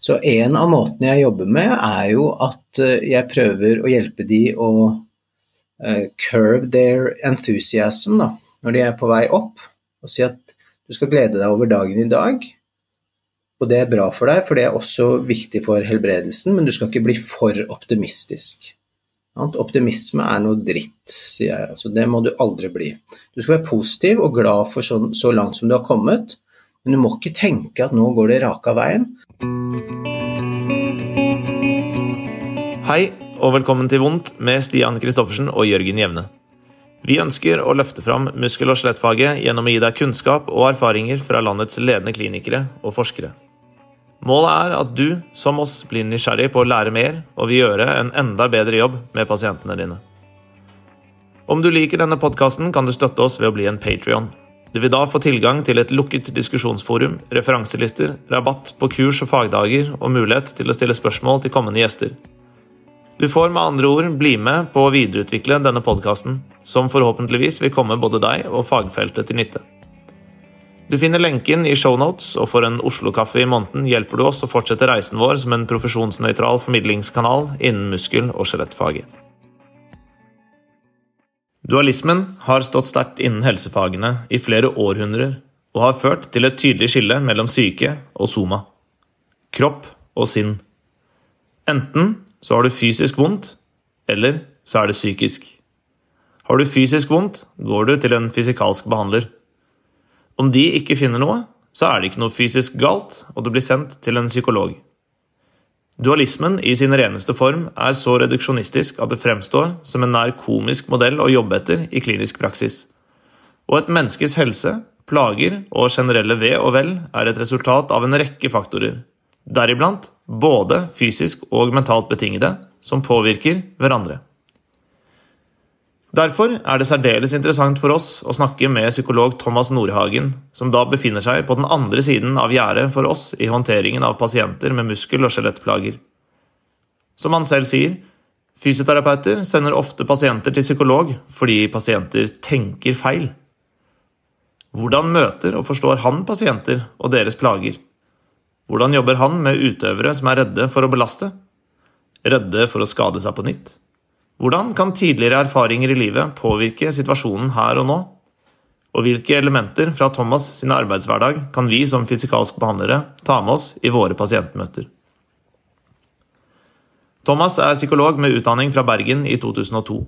Så en av måtene jeg jobber med, er jo at eh, jeg prøver å hjelpe de å uh, curve their enthusiasm da, når de er på vei opp, og si at du skal glede deg over dagen i dag. Og det er bra for deg, for det er også viktig for helbredelsen, men du skal ikke bli for optimistisk. Optimisme er noe dritt, sier jeg. Altså, det må du aldri bli. Du skal være positiv og glad for så, så langt som du har kommet, men du må ikke tenke at nå går det raka veien. Hei, og velkommen til Vondt med Stian Kristoffersen og Jørgen Jevne. Vi ønsker å løfte fram muskel- og skjelettfaget gjennom å gi deg kunnskap og erfaringer fra landets ledende klinikere og forskere. Målet er at du, som oss, blir nysgjerrig på å lære mer og vil gjøre en enda bedre jobb med pasientene dine. Om du liker denne podkasten, kan du støtte oss ved å bli en Patrion. Du vil da få tilgang til et lukket diskusjonsforum, referanselister, rabatt på kurs og fagdager og mulighet til å stille spørsmål til kommende gjester. Du får med andre ord bli med på å videreutvikle denne podkasten, som forhåpentligvis vil komme både deg og fagfeltet til nytte. Du finner lenken i shownotes, og for en Oslo-kaffe i måneden hjelper du oss å fortsette reisen vår som en profesjonsnøytral formidlingskanal innen muskel- og skjelettfaget. Dualismen har stått sterkt innen helsefagene i flere århundrer og har ført til et tydelig skille mellom syke og soma. Kropp og sinn. Enten så har du fysisk vondt, eller så er det psykisk. Har du fysisk vondt, går du til en fysikalsk behandler. Om de ikke finner noe, så er det ikke noe fysisk galt, og du blir sendt til en psykolog. Dualismen i sin reneste form er så reduksjonistisk at det fremstår som en nær komisk modell å jobbe etter i klinisk praksis. Og et menneskes helse, plager og generelle ve og vel er et resultat av en rekke faktorer, deriblant både fysisk og mentalt betingede, som påvirker hverandre. Derfor er det særdeles interessant for oss å snakke med psykolog Thomas Nordhagen, som da befinner seg på den andre siden av gjerdet for oss i håndteringen av pasienter med muskel- og skjelettplager. Som han selv sier, fysioterapeuter sender ofte pasienter til psykolog fordi pasienter tenker feil. Hvordan møter og forstår han pasienter og deres plager? Hvordan jobber han med utøvere som er redde for å belaste? Redde for å skade seg på nytt? Hvordan kan tidligere erfaringer i livet påvirke situasjonen her og nå? Og hvilke elementer fra Thomas sin arbeidshverdag kan vi som fysikalsk behandlere ta med oss i våre pasientmøter? Thomas er psykolog med utdanning fra Bergen i 2002.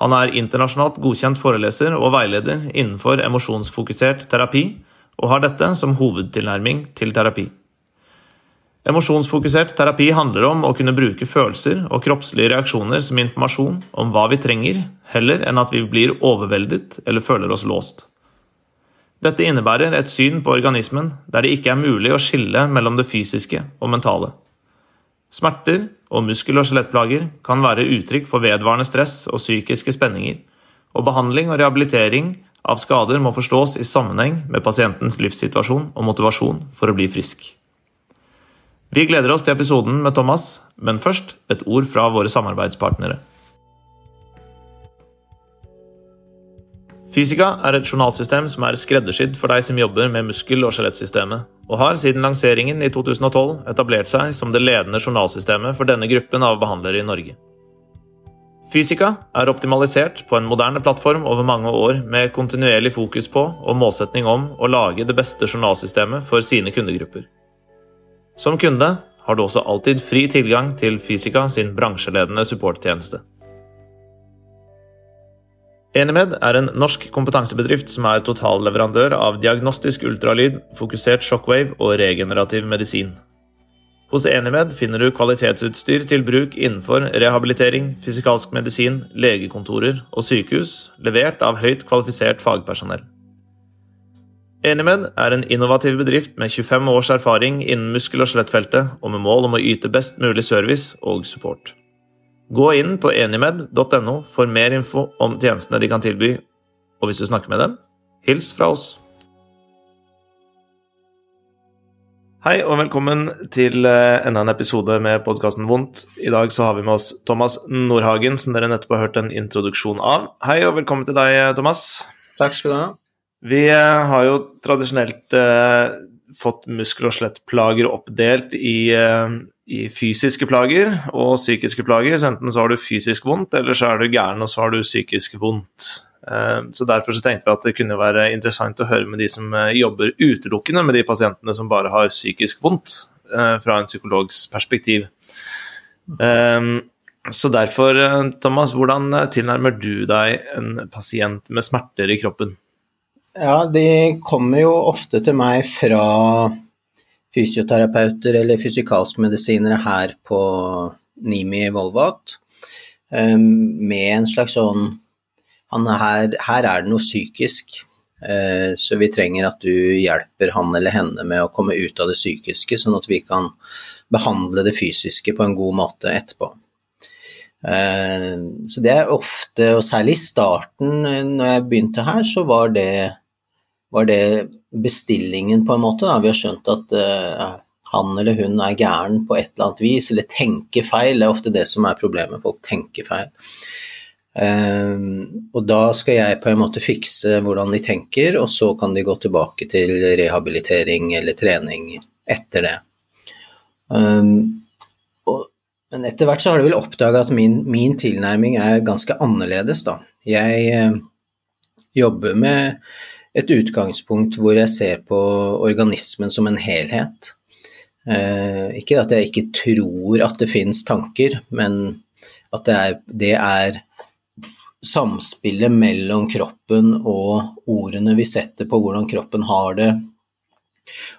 Han er internasjonalt godkjent foreleser og veileder innenfor emosjonsfokusert terapi, og har dette som hovedtilnærming til terapi. Emosjonsfokusert terapi handler om å kunne bruke følelser og kroppslige reaksjoner som informasjon om hva vi trenger, heller enn at vi blir overveldet eller føler oss låst. Dette innebærer et syn på organismen der det ikke er mulig å skille mellom det fysiske og mentale. Smerter og muskel- og skjelettplager kan være uttrykk for vedvarende stress og psykiske spenninger, og behandling og rehabilitering av skader må forstås i sammenheng med pasientens livssituasjon og motivasjon for å bli frisk. Vi gleder oss til episoden med Thomas, men først et ord fra våre samarbeidspartnere. Fysika er et journalsystem som er skreddersydd for deg som jobber med muskel- og skjelettsystemet, og har siden lanseringen i 2012 etablert seg som det ledende journalsystemet for denne gruppen av behandlere i Norge. Fysika er optimalisert på en moderne plattform over mange år med kontinuerlig fokus på og målsetning om å lage det beste journalsystemet for sine kundegrupper. Som kunde har du også alltid fri tilgang til Fysika sin bransjeledende supporttjeneste. Enimed er en norsk kompetansebedrift som er totalleverandør av diagnostisk ultralyd, fokusert shockwave og regenerativ medisin. Hos Enimed finner du kvalitetsutstyr til bruk innenfor rehabilitering, fysikalsk medisin, legekontorer og sykehus, levert av høyt kvalifisert fagpersonell. Enimed er en innovativ bedrift med 25 års erfaring innen muskel- og skjelettfeltet, og med mål om å yte best mulig service og support. Gå inn på enimed.no for mer info om tjenestene de kan tilby, og hvis du snakker med dem, hils fra oss. Hei og velkommen til eh, enda en episode med podkasten Vondt. I dag så har vi med oss Thomas Nordhagen, som dere nettopp har hørt en introduksjon av. Hei og velkommen til deg, Thomas. Takk skal du ha. Vi eh, har jo tradisjonelt eh, fått muskel- og skjelettplager oppdelt i, eh, i, fysiske plager og psykiske plager. Så enten så har du fysisk vondt, eller så er du gæren, og så har du psykisk vondt. Eh, så Derfor så tenkte vi at det kunne være interessant å høre med de som jobber utelukkende med de pasientene som bare har psykisk vondt, fra en psykologs perspektiv. Så derfor, Thomas, hvordan tilnærmer du deg en pasient med smerter i kroppen? Ja, de kommer jo ofte til meg fra fysioterapeuter eller fysikalske medisinere her på Nimi Volvat ehm, med en slags sånn her, her, er det noe psykisk, eh, så vi trenger at du hjelper han eller henne med å komme ut av det psykiske, sånn at vi kan behandle det fysiske på en god måte etterpå. Ehm, så det er ofte, og særlig i starten når jeg begynte her, så var det var det bestillingen, på en måte. Da. Vi har skjønt at uh, han eller hun er gæren på et eller annet vis, eller tenker feil. Det er ofte det som er problemet, folk tenker feil. Uh, og da skal jeg på en måte fikse hvordan de tenker, og så kan de gå tilbake til rehabilitering eller trening etter det. Um, og, men etter hvert så har de vel oppdaga at min, min, tilnærming er ganske annerledes, da. Jeg uh, jobber med et utgangspunkt hvor jeg ser på organismen som en helhet. Eh, ikke at jeg ikke tror at det finnes tanker, men at det er, det er samspillet mellom kroppen og ordene vi setter på hvordan kroppen har det.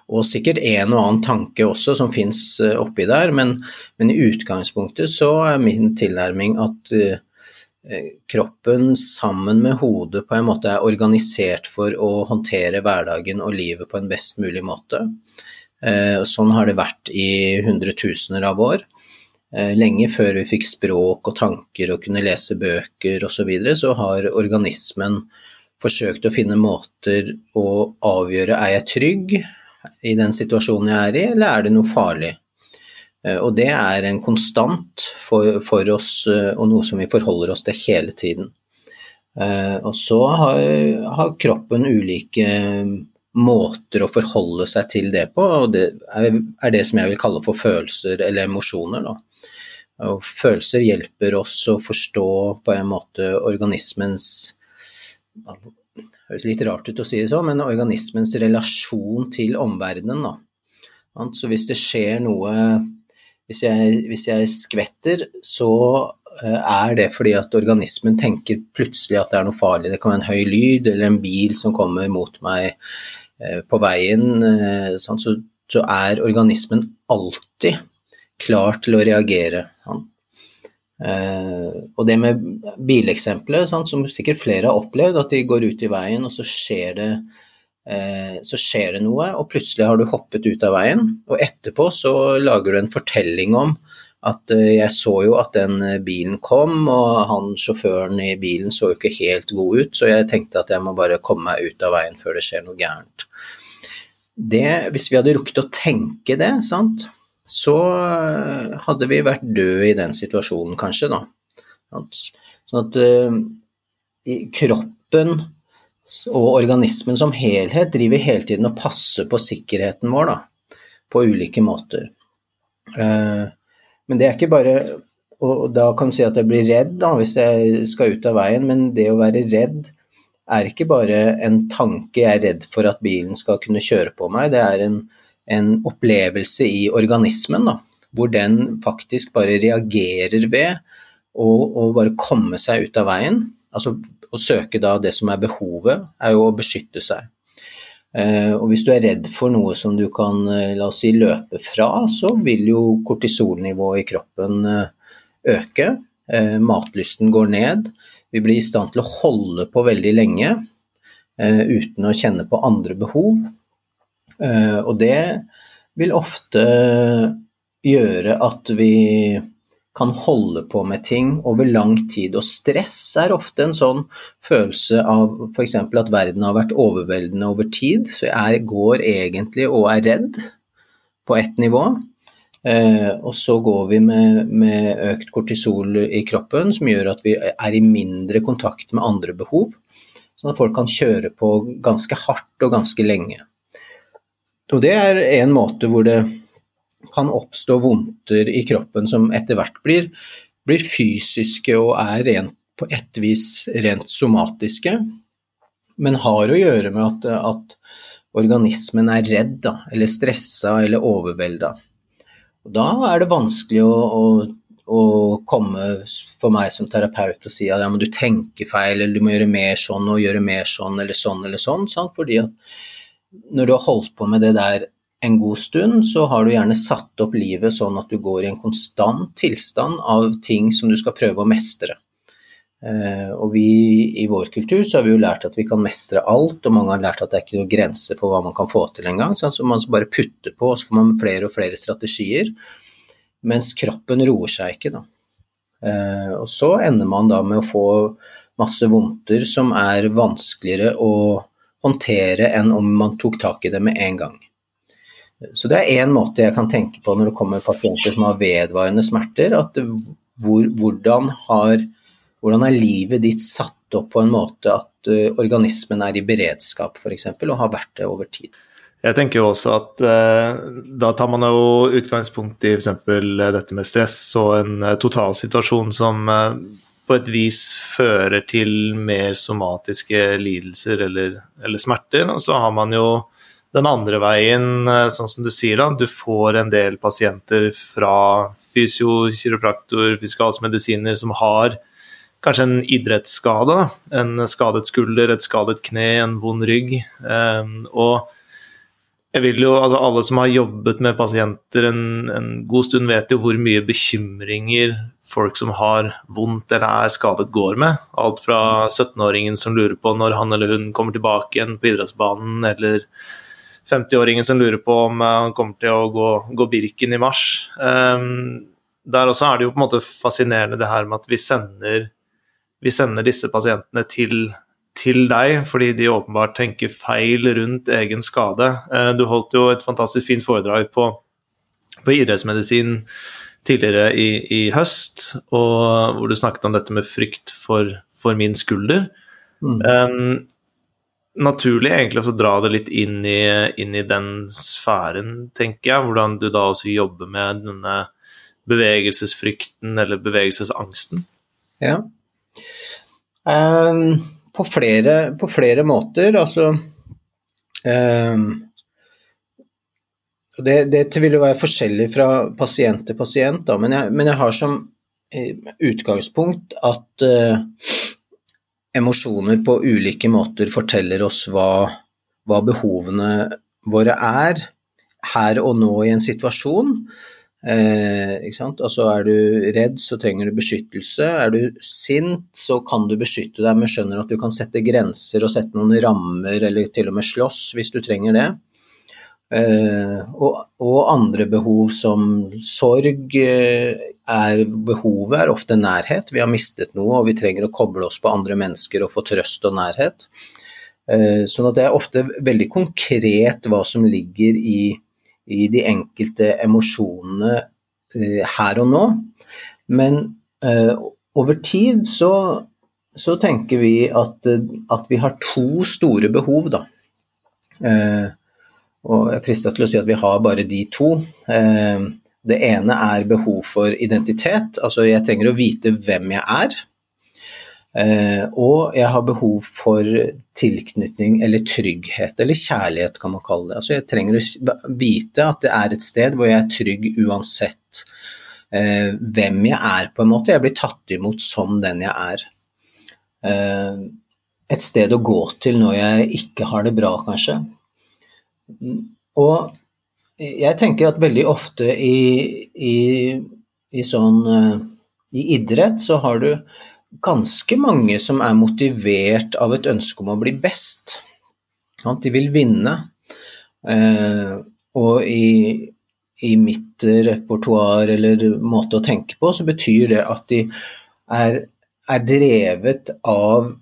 Og sikkert en og annen tanke også som fins eh, oppi der, men, men, i utgangspunktet så er min tilnærming at uh, kroppen sammen med hodet på en måte er organisert for å håndtere hverdagen og livet på en best mulig måte. Eh, sånn har det vært i hundretusener av år. Eh, lenge før vi fikk språk og tanker og kunne lese bøker osv., så, videre, så har organismen forsøkt å finne måter å avgjøre er jeg trygg i den situasjonen jeg er i, eller er det noe farlig. Eh, og det er en konstant for, for, oss, eh, og noe som vi forholder oss til hele tiden. Eh, og så har, har kroppen ulike måter å forholde seg til det på, og det er det som jeg vil kalle for følelser eller emosjoner. Da. Og følelser hjelper oss å forstå på en måte organismens Det høres litt rart ut å si det sånn, men organismens relasjon til omverdenen. Så hvis det skjer noe hvis jeg, hvis jeg skvetter, så eh, er det fordi at organismen tenker plutselig at det er noe farlig. Det kan være en høy lyd eller en bil som kommer mot meg eh, på veien. Eh, sånn, så, så, er organismen alltid klar til å reagere. Sånn. Og det med bileksempelet, sånn, som sikkert flere har opplevd, at de går ut i veien, og så skjer det så skjer det noe, og plutselig har du hoppet ut av veien. Og etterpå så lager du en fortelling om at eh, jeg så jo at den eh, bilen kom, og han sjåføren i bilen så jo ikke helt god ut, så jeg tenkte at jeg må bare komme meg ut av veien før det skjer noe gærent. Det, hvis vi hadde rukket å tenke det, sant, så hadde vi vært døde i den situasjonen, kanskje, da. Sånn at kroppen og organismen som helhet driver hele tiden og passer på sikkerheten vår da, på ulike måter. Eh, men det er ikke bare Og da kan du si at jeg blir redd da, hvis jeg skal ut av veien, men det å være redd er ikke bare en tanke jeg er redd for at bilen skal kunne kjøre på meg, det er en, en opplevelse i organismen da, hvor den faktisk bare reagerer ved å bare komme seg ut av veien. Altså å søke da det som er behovet, er jo å beskytte seg. Eh, og hvis du er redd for noe som du kan eh, la oss si, løpe fra, så vil jo kortisolnivået i kroppen eh, øke. Matlysten går ned. Vi blir i stand til å holde på veldig lenge uten å kjenne på andre behov. Og det vil ofte gjøre at vi kan holde på med ting over lang tid. Og stress er ofte en sånn følelse av f.eks. at verden har vært overveldende over tid, så jeg går egentlig og er redd på ett nivå. Eh, og så går vi med, med, økt kortisol i kroppen, som gjør at vi er i mindre kontakt med andre behov. Sånn at folk kan kjøre på ganske hardt og ganske lenge. og det er en måte hvor det kan oppstå vondter i kroppen som etter hvert blir, blir fysiske og er rent, på et vis rent somatiske, men har å gjøre med at, at organismen er redd da, eller stressa eller overvelda. Da er det vanskelig å, å, å, komme for meg som terapeut og si at ja, du tenker feil, eller du må gjøre mer sånn og gjøre mer sånn eller sånn eller sånn. Sant? Fordi at når du har holdt på med det der en god stund, så har du gjerne satt opp livet sånn at du går i en konstant tilstand av ting som du skal prøve å mestre. Eh, og vi i vår kultur så har vi jo lært at vi kan mestre alt, og mange har lært at det er ikke noen grense for hva man kan få til engang. Så man bare putter på, og så får man flere og flere strategier. Mens kroppen roer seg ikke, da. Eh, og så ender man da med å få masse vondter som er vanskeligere å håndtere enn om man tok tak i det med en gang. Så det er én måte jeg kan tenke på når det kommer pasienter som har vedvarende smerter. at hvor, hvordan, har, hvordan, er livet ditt satt opp på en måte at uh, organismen er i beredskap f.eks., og har vært det over tid. Jeg tenker jo også at uh, da tar man jo utgangspunkt i f.eks. dette med stress og en uh, totalsituasjon som på et vis fører til mer somatiske lidelser eller, eller smerter. Og så har man jo den andre veien, eh, sånn som du sier, da, du får en del pasienter fra fysio, kiropraktor, fysikalsmedisiner som har kanskje en idrettsskade. En skadet skulder, et skadet kne, en vond rygg. Um, og jeg vil jo, altså Alle som har jobbet med pasienter en, en god stund, vet jo hvor mye bekymringer folk som har vondt eller er skadet, går med. Alt fra 17-åringen som lurer på når han eller hun kommer tilbake igjen på idrettsbanen, eller 50-åringen som lurer på om eh, han kommer til å gå, gå Birken i mars. Um, der også er det jo på en måte fascinerende det her med at vi sender, vi sender disse pasientene til, til, deg fordi de åpenbart tenker feil rundt egen skade. Uh, du holdt jo et fantastisk fint foredrag på, på idrettsmedisin tidligere i, i, høst, og hvor du snakket om dette med frykt for, for min skulder. Mm. Um, naturlig egentlig å dra det litt inn i, inn i, den sfæren, tenker jeg. Hvordan du da også jobber med denne bevegelsesfrykten eller bevegelsesangsten. Ja. Um, på, flere, på, flere, måter, altså um, det, det, vil jo være forskjellig fra pasient til pasient, da, men, jeg, men jeg har som eh, utgangspunkt at uh, emosjoner på ulike måter forteller oss hva, hva behovene våre er her og nå i en situasjon. Eh, altså Er du redd, så trenger du beskyttelse. Er du sint, så kan du beskytte deg, men skjønner at du kan sette grenser og sette noen rammer, eller til og med slåss hvis du trenger det. Eh, og, og, andre behov som sorg eh, er behovet er ofte nærhet. Vi har mistet noe og vi trenger å koble oss på andre mennesker og få trøst og nærhet. Eh, sånn at det er ofte veldig konkret hva som ligger i, i de enkelte emosjonene her og nå. Men over tid så, så tenker vi at, at, vi har to store behov, da. Og jeg er fristet til å si at vi har bare de to. Eh, det ene er behov for identitet, altså jeg trenger å vite hvem jeg er. Eh, og jeg har behov for tilknytning eller trygghet, eller kjærlighet kan man kalle det. Altså jeg trenger å vite at det er et sted hvor jeg er trygg uansett eh, hvem jeg er, på en måte. Jeg blir tatt imot som den jeg er. Et sted å gå til når jeg ikke har det bra, kanskje. Og jeg tenker at veldig ofte i, i, i sånn eh, I idrett så har du ganske mange som er motivert av et ønske om å bli best. De vil vinne. Eh, og i, i mitt repertoar eller måte å tenke på, så betyr det at de er, er drevet av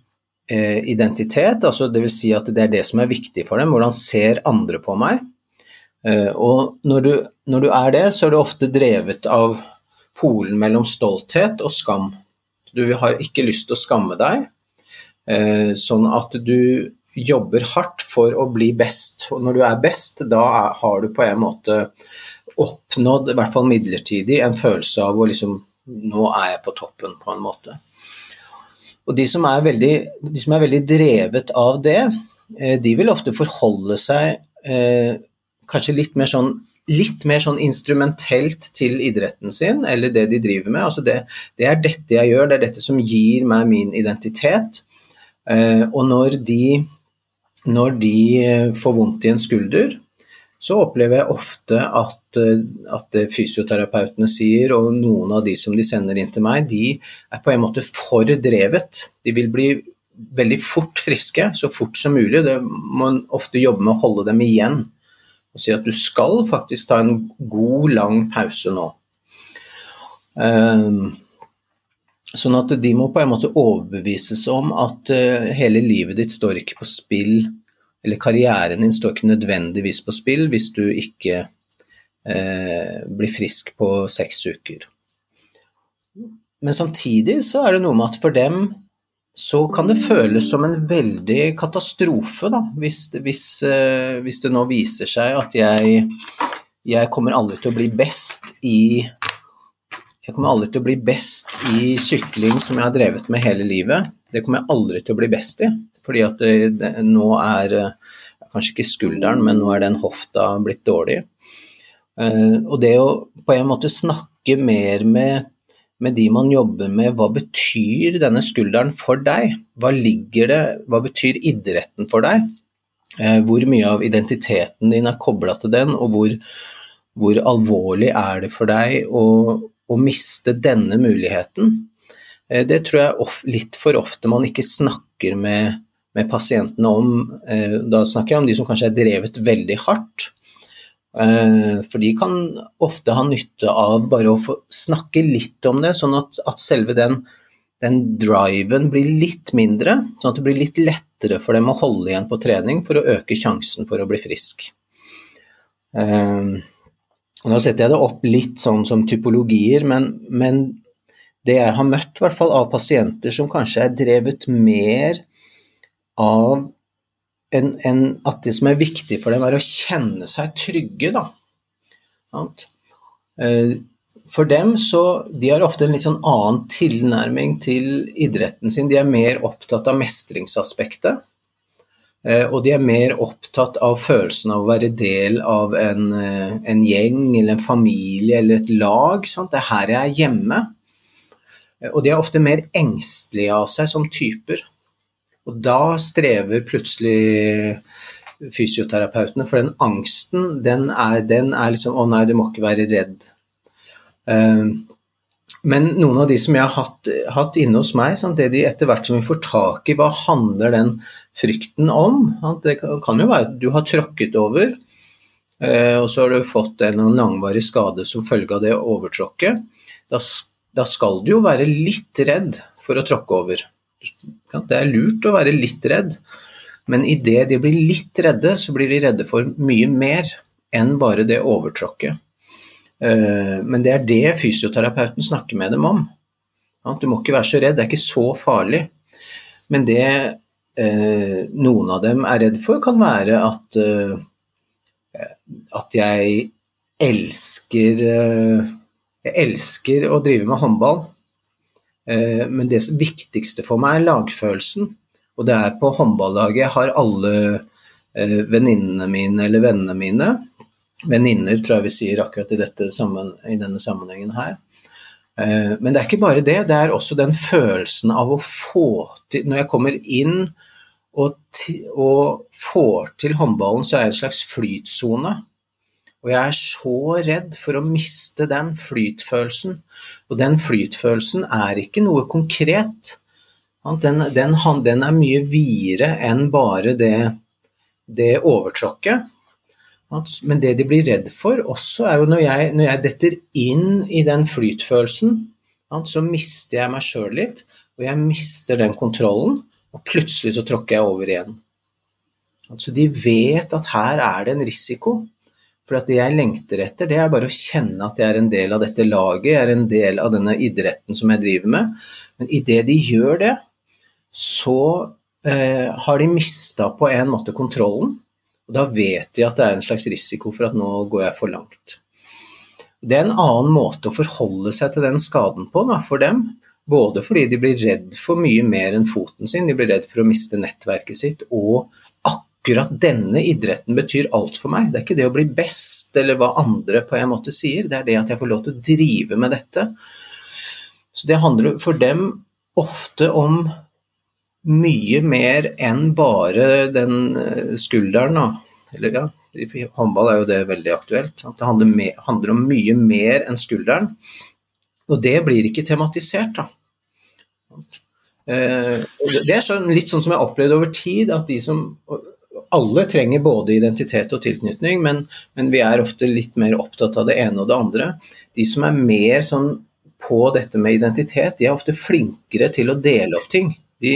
identitet, altså dvs. Si at det er det som er viktig for dem. Hvordan ser andre på meg? Eh, og når du, når du, er det, så er du ofte drevet av polen mellom stolthet og skam. Du har ikke lyst til å skamme deg, eh, sånn at du jobber hardt for å bli best. Og når du er best, da har du på en måte oppnådd, i hvert fall midlertidig, en følelse av å liksom Nå er jeg på toppen, på en måte. Og de som er veldig, som er veldig drevet av det, eh, de vil ofte forholde seg eh, kanskje litt mer sånn litt mer sånn instrumentelt til idretten sin, eller det de driver med. Altså det, det, er dette jeg gjør, det er dette som gir meg min identitet. Eh, og når de, når de får vondt i en skulder, så opplever jeg ofte at, at fysioterapeutene sier, og noen av de som de sender inn til meg, de er på en måte for drevet. De vil bli veldig fort friske, så fort som mulig. Det må man ofte jobbe med å holde dem igjen og si at du skal faktisk ta en god, lang pause nå. Ehm, sånn at de må på en måte overbevises om at eh, hele livet ditt står ikke på spill, eller karrieren din står ikke nødvendigvis på spill hvis du ikke eh, blir frisk på seks uker. Men samtidig så er det noe med at for dem så kan det føles som en veldig katastrofe da, hvis, hvis, eh, hvis det nå viser seg at jeg, jeg kommer aldri til å bli best i jeg kommer aldri til å bli best i sykling som jeg har drevet med hele livet. Det kommer jeg aldri til å bli best i, fordi at det, det, nå er kanskje ikke skulderen, men nå er den hofta blitt dårlig. Uh, og det å på en måte snakke mer med med de man jobber med, hva betyr denne skulderen for deg? Hva ligger det, hva betyr idretten for deg? Uh, hvor mye av identiteten din er kobla til den, og hvor, hvor, alvorlig er det for deg å, å miste denne muligheten? Eh, det tror jeg litt for ofte man ikke snakker med, med pasientene om. Eh, da snakker jeg om de som kanskje er drevet veldig hardt Eh, for de kan ofte ha nytte av bare å få snakke litt om det, sånn at, at selve den, den, driven blir litt mindre. Sånn at det blir litt lettere for dem å holde igjen på trening for å øke sjansen for å bli frisk. Nå setter jeg det opp litt sånn som typologier, men, men det jeg har møtt hvert fall av pasienter som kanskje er drevet mer av en, en, at det som er viktig for dem, er å kjenne seg trygge. Da. Eh, for dem så De har ofte en litt sånn annen tilnærming til idretten sin. De er mer opptatt av mestringsaspektet. Eh, og de er mer opptatt av følelsen av å være del av en, eh, en gjeng eller en familie eller et lag. Sant? Det er her jeg er hjemme. Og de er ofte mer engstelige av seg som typer. Og da strever plutselig fysioterapeutene, for den angsten, den er, den er liksom Å nei, du må ikke være redd. Uh, men noen av de som jeg har hatt, hatt inne hos meg, samtidig etter hvert som vi får tak i, hva handler den frykten om? Det kan jo være at du har tråkket over, uh, og så har du fått en langvarig skade som følge av det overtråkket. Da, da skal du jo være litt redd for å tråkke over. Det er lurt å være litt redd, men idet de blir litt redde, så blir de redde for mye mer enn bare det overtråkket. Eh, men det er det fysioterapeuten snakker med dem om. Du må ikke være så redd, det er ikke så farlig. Men det eh, noen av dem er redd for, kan være at, eh, at jeg elsker Jeg elsker å drive med håndball. Eh, men det viktigste for meg er lagfølelsen. Og det er på håndballaget jeg har alle eh, venninnene mine eller vennene mine. Venninner tror jeg vi sier akkurat i, sammen, i, denne sammenhengen her. Eh, men det er ikke bare det, det er også den følelsen av å få til Når jeg kommer inn og, og får til håndballen, så er jeg en slags flytsone. Og jeg er så redd for å miste den flytfølelsen. Og den flytfølelsen er ikke noe konkret. Den, den, den er mye videre enn bare det, det overtråkket. Men det de blir redd for også, er jo når jeg, når jeg detter inn i den flytfølelsen, så mister jeg meg sjøl litt, og jeg mister den kontrollen, og plutselig så tråkker jeg over igjen. Altså de vet at her er det en risiko. For det jeg lengter etter, det er bare å kjenne at jeg er en del av dette laget, jeg er en del av denne idretten som jeg driver med. Men idet de gjør det, så eh, har de mista på en måte kontrollen. Og da vet de at det er en slags risiko for at nå går jeg for langt. Det er en annen måte å forholde seg til den skaden på da, for dem. Både fordi de blir redd for mye mer enn foten sin, de blir redd for å miste nettverket sitt. Og akkurat denne idretten betyr alt for meg. Det er ikke det å bli best eller hva andre på en måte sier, det er det at jeg får lov til å drive med dette. Så det handler for dem ofte om mye mer enn bare den eh, skulderen. Da. Eller ja, i håndball er jo det veldig aktuelt. Sant? Det handler, med, handler, om mye mer enn skulderen. Og det blir ikke tematisert, da. Eh, det er sånn, litt sånn som jeg har opplevd over tid, at de som alle trenger både identitet og tilknytning, men, men, vi er ofte litt mer opptatt av det ene og det andre. De som er mer sånn på dette med identitet, de er ofte flinkere til å dele opp ting. De,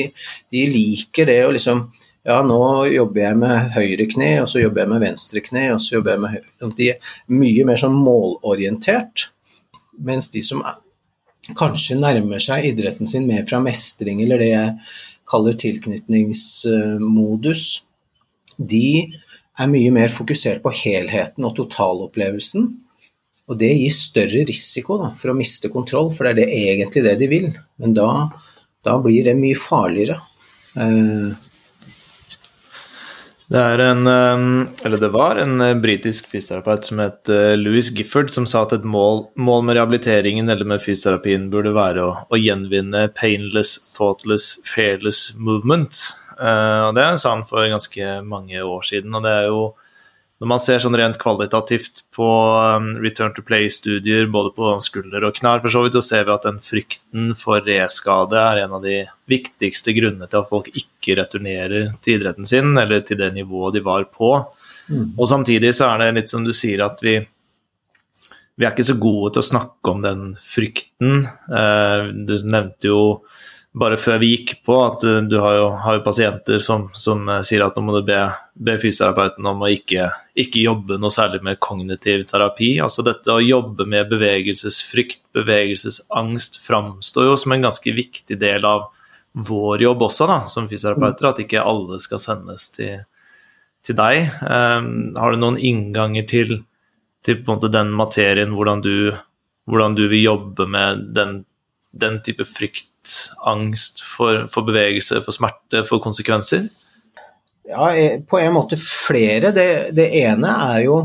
de, liker det å liksom Ja, nå jobber jeg med høyre kne, og så jobber jeg med venstre kne, og så jobber jeg med høyre De er mye mer sånn målorientert. Mens de som er, kanskje nærmer seg idretten sin mer fra mestring, eller det jeg kaller tilknytningsmodus, de er mye mer fokusert på helheten og totalopplevelsen. Og det gir større risiko da, for å miste kontroll, for det er det egentlig det de vil. Men da da blir det mye farligere. Uh, det er en Eller det var en eh, britisk fysioterapeut som het eh, Louis Gifford, som sa at et mål, mål med rehabiliteringen eller med fysioterapien burde være å, å gjenvinne painless, thoughtless, fearless movement. Og det sa han for ganske mange år siden, og det er jo når man ser sånn rent kvalitativt på um, return to play-studier, både på skulder og knær, for så vidt, så ser vi at den frykten for reskade er en av de viktigste grunnene til at folk ikke returnerer til idretten sin, eller til det nivået de var på. Mm. Og samtidig så er det litt som du sier, at vi, vi er ikke så gode til å snakke om den frykten. Eh, du nevnte jo bare før vi gikk på, at uh, du har jo, har jo pasienter som, som uh, sier at nå må du be, be fysioterapeuten om å ikke, ikke, jobbe noe særlig med kognitiv terapi. Altså dette å jobbe med bevegelsesfrykt, bevegelsesangst, framstår jo som en ganske viktig del av vår jobb også, da, som fysioterapeuter. At ikke alle skal sendes til, til deg. Um, har du noen innganger til, til den materien, hvordan du, hvordan du vil jobbe med den, den type frykt angst for, for, bevegelse, for smerte, for konsekvenser? Ja, på en måte flere. Det, det ene er jo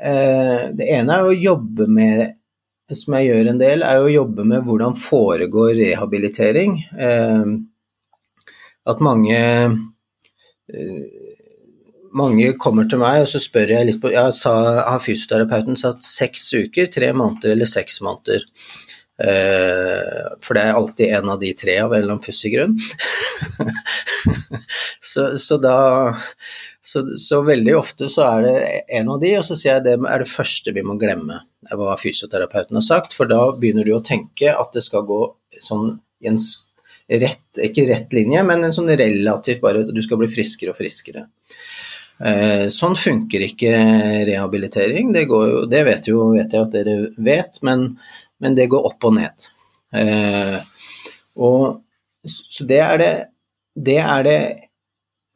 eh, Det ene er å jobbe med som jeg gjør en del, er å jobbe med hvordan foregår rehabilitering. Eh, at mange eh, mange kommer til meg og så spør jeg litt på Jeg sa, har fysioterapeuten satt seks uker, tre måneder eller seks måneder. Eh, for det er alltid en av de tre av en eller annen pussig grunn. så, så, da så, så, veldig ofte så er det en av de, og så sier jeg det er det første vi må glemme, hva fysioterapeuten har sagt. For da begynner du å tenke at det skal gå sånn i en rett, ikke rett linje, men en sånn relativt bare Du skal bli friskere og friskere. Eh, sånn funker ikke rehabilitering. Det, jo, det vet, jo, vet, jeg at dere vet, men, men det går opp og ned. Eh, og, så det er det, det er det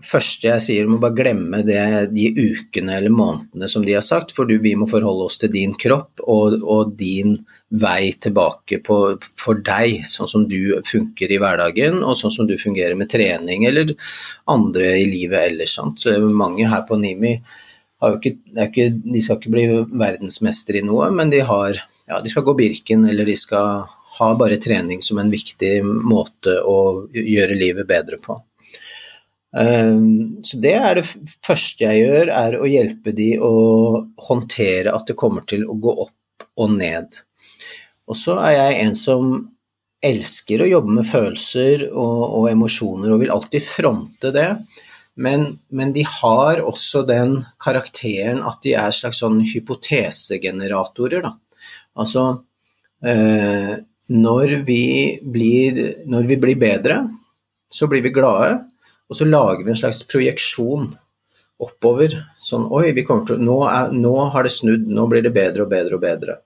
første jeg sier, du må bare glemme det, de ukene eller månedene som de har sagt, for du, vi må forholde oss til din kropp og, og din vei tilbake på, for deg, sånn som du funker i hverdagen, og sånn som du fungerer med trening eller andre i livet ellers. Sant? Mange her på Nimi ikke, ikke, de skal ikke bli verdensmester i noe, men de, har, ja, de skal gå Birken eller de skal ha bare trening som en viktig måte å gjøre livet bedre på. Ehm, så det er det første jeg gjør, er å hjelpe de å håndtere at det kommer til å gå opp og ned. Og så er jeg en som elsker å jobbe med følelser og, og emosjoner og vil alltid fronte det. Men, men, de har også den karakteren at de er slags sånn hypotesegeneratorer. Da. Altså eh, når, vi blir, når vi blir bedre, så blir vi glade. Og så lager vi en slags projeksjon oppover. Sånn Oi, til, nå, nå, har det snudd, nå blir det bedre og bedre og bedre.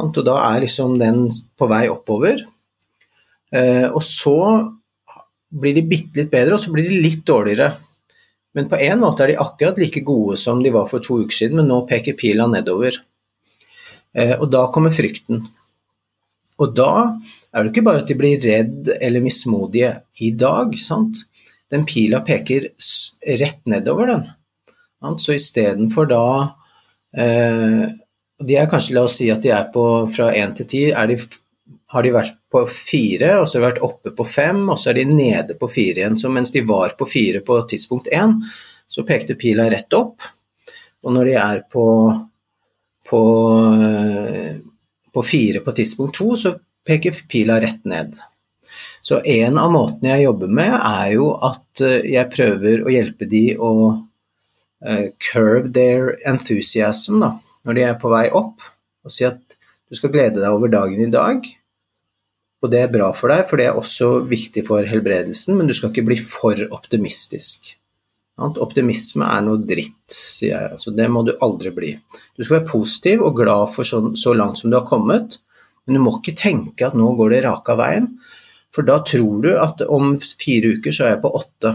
Og da er liksom den på vei oppover. Eh, og så blir de bitte litt bedre, og så blir de litt dårligere. Men på en måte er de akkurat like gode som de var for to uker siden, men nå peker pila nedover. Eh, og da kommer frykten. Og da er det ikke bare at de blir redd eller mismodige i dag. Sant? Den pila peker rett nedover, den. Så istedenfor da eh, De er kanskje, la oss si at de er på fra én til ti, har de vært på fire, og så har de vært oppe på fem, og så er de nede på fire igjen. Så mens de var på fire på tidspunkt én, så pekte pila rett opp. Og når de er på, på, eh, på fire på tidspunkt to, så peker pila rett ned. Så en av måtene jeg jobber med, er jo at eh, jeg prøver å hjelpe de å uh, curb their enthusiasm da, når de er på vei opp, og si at du skal glede deg over dagen i dag. Og det er bra for deg, for det er også viktig for helbredelsen, men du skal ikke bli for optimistisk. Optimisme er noe dritt, sier jeg. Så det må du aldri bli. Du skal være positiv og glad for så, så langt som du har kommet, men du må ikke tenke at nå går det raka veien, for da tror du at om fire uker så er jeg på åtte.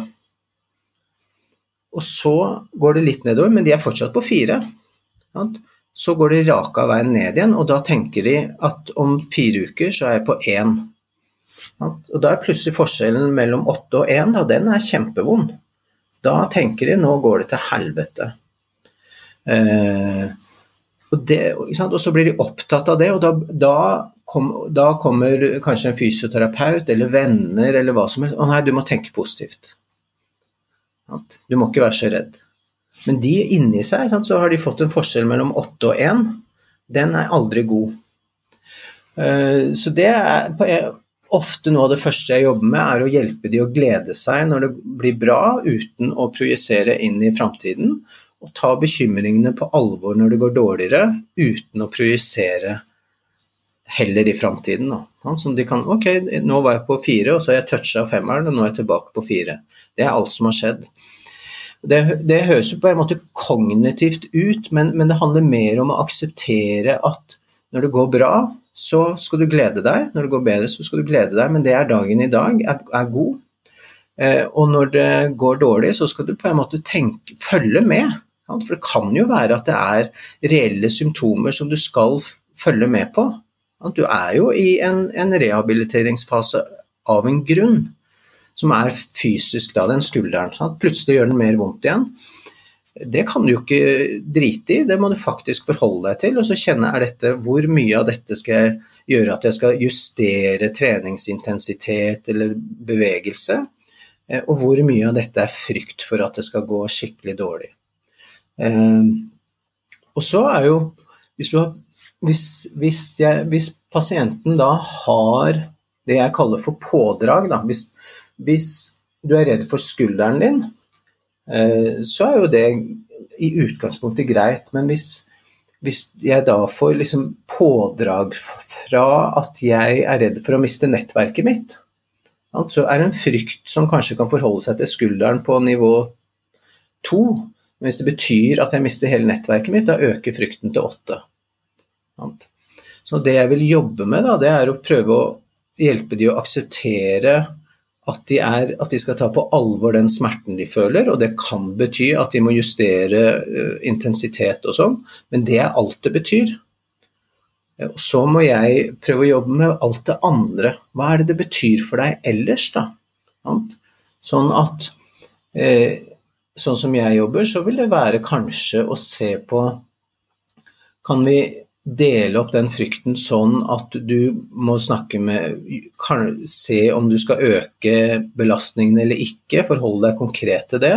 Og så går det litt nedover, men de er fortsatt på fire. Så går de raka veien ned igjen, og da tenker de at om fire uker så er jeg på én. Og da er plutselig forskjellen mellom åtte og én, den er kjempevond. Da tenker de nå går det til helvete. Eh, og, det, og, så blir de opptatt av det, og da, da, kom, da, kommer kanskje en fysioterapeut eller venner eller hva som helst. Å nei, du må tenke positivt. Du må ikke være så redd. Men de inni seg så har de fått en forskjell mellom åtte og én. Den er aldri god. Eh, så det er ofte noe av det første jeg jobber med, er å hjelpe de å glede seg når det blir bra, uten å projisere inn i framtiden. Og ta bekymringene på alvor når det går dårligere, uten å projisere heller i framtiden. Som de kan Ok, nå var jeg på fire, og så har jeg toucha femmeren, og nå er jeg tilbake på fire. Det er alt som har skjedd. Det, det høres jo på en måte kognitivt ut, men, men det handler mer om å akseptere at når det går bra, så skal du glede deg. Når det går bedre, så skal du glede deg, men det er dagen i dag, er, er god. Eh, og når det går dårlig, så skal du på en måte tenke, følge med. For det kan jo være at det er reelle symptomer som du skal følge med på. Ja, du er jo i en, en, rehabiliteringsfase av en grunn, som er fysisk, da, den skulderen. Sant? Plutselig gjør den mer vondt igjen. Det kan du jo ikke drite i, det må du faktisk forholde deg til. Og så kjenne er dette, hvor mye av dette skal jeg gjøre at jeg skal justere treningsintensitet eller bevegelse, eh, og hvor mye av dette er frykt for at det skal gå skikkelig dårlig. Eh, og så er jo hvis, du har, hvis, hvis, jeg, hvis, pasienten da har det jeg kaller for pådrag, da, hvis, hvis du er redd for skulderen din, Eh, så er jo det i utgangspunktet greit. Men hvis, hvis jeg da får liksom pådrag fra at jeg er redd for å miste nettverket mitt, så er det en frykt som kanskje kan forholde seg til skulderen på nivå to. Men hvis det betyr at jeg mister hele nettverket mitt, da øker frykten til åtte. Så det jeg vil jobbe med, da, det er å prøve å hjelpe de å akseptere at de, er, at de, skal ta på alvor den smerten de føler, og det kan bety at de må justere uh, intensitet og sånn, men det er alt det betyr. Og så må jeg prøve å jobbe med alt det andre. Hva er det det betyr for deg ellers, da? Sånn at eh, Sånn som jeg jobber, så vil det være kanskje å se på Kan vi dele opp den frykten sånn at du må snakke med kan, Se om du skal øke belastningen eller ikke, forholde deg konkret til det.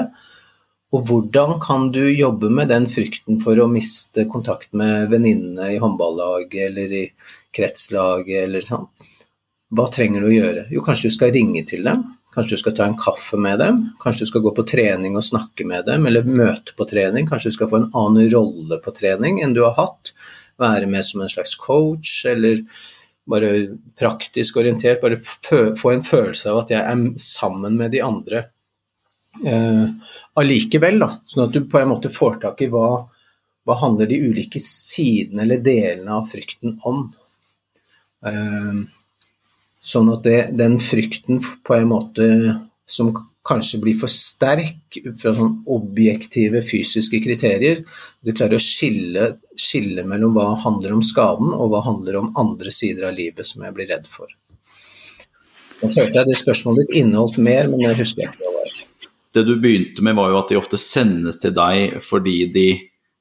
Og hvordan kan du jobbe med den frykten for å miste kontakt med venninnene i håndballaget eller i kretslaget eller sånn? Hva trenger du å gjøre? Jo, kanskje du skal ringe til dem? Kanskje du skal ta en kaffe med dem? Kanskje du skal gå på trening og snakke med dem, eller møte på trening? Kanskje du skal få en annen rolle på trening enn du har hatt? Være med som en slags coach, eller bare praktisk orientert. Bare få en følelse av at jeg er sammen med de andre eh, allikevel. Da. Sånn at du på en måte får tak i hva, hva handler de ulike sidene eller delene av frykten om. Eh, sånn at det, den frykten på en måte som kanskje blir for sterk fra sånn objektive fysiske kriterier. Du klarer å skille, skille mellom hva handler om skaden, og hva handler om andre sider av livet som jeg blir redd for. Nå følte jeg det spørsmålet ditt inneholdt mer, men jeg husker ikke hva det var. Det du begynte med, var jo at de ofte sendes til deg fordi de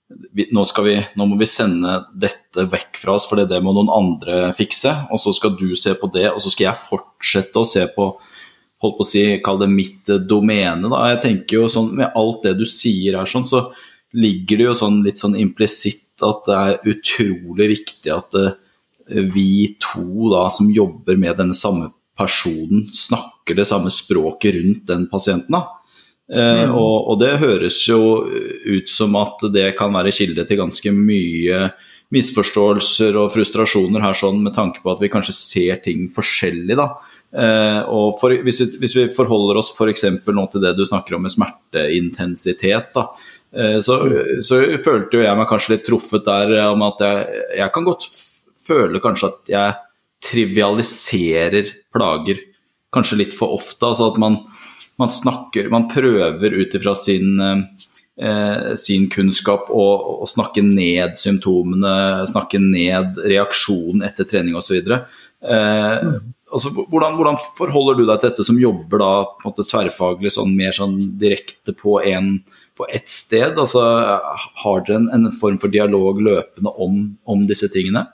nå, vi, nå, må vi sende dette vekk fra oss, for det må noen andre fikse. Og så skal du se på det, og så skal jeg fortsette å se på holdt på å si, kall det mitt domene. Da. Jeg tenker jo sånn, Med alt det du sier her, sånn, så ligger det jo sånn litt sånn implisitt at det er utrolig viktig at uh, vi to da, som jobber med denne samme personen, snakker det samme språket rundt den pasienten. da. Uh, mm. og, og, det høres jo ut som at det kan være kilde til ganske mye misforståelser og frustrasjoner her sånn med tanke på at vi kanskje ser ting forskjellig. da. Eh, og for, hvis, vi, hvis, vi, forholder oss f.eks. nå til det du snakker om med smerteintensitet, da, eh, så, så, følte jo jeg meg kanskje litt truffet der om at jeg, jeg kan godt føle kanskje at jeg trivialiserer plager kanskje litt for ofte. altså at man, man snakker, man prøver ut ifra sin eh, sin kunnskap og, og, snakke ned symptomene, snakke ned reaksjonen etter trening osv. Eh, mm altså, hvordan, hvordan, forholder du deg til dette som jobber da på en måte tverrfaglig sånn mer sånn direkte på, en, på ett sted? Altså, har dere en, en, form for dialog løpende om, om disse tingene?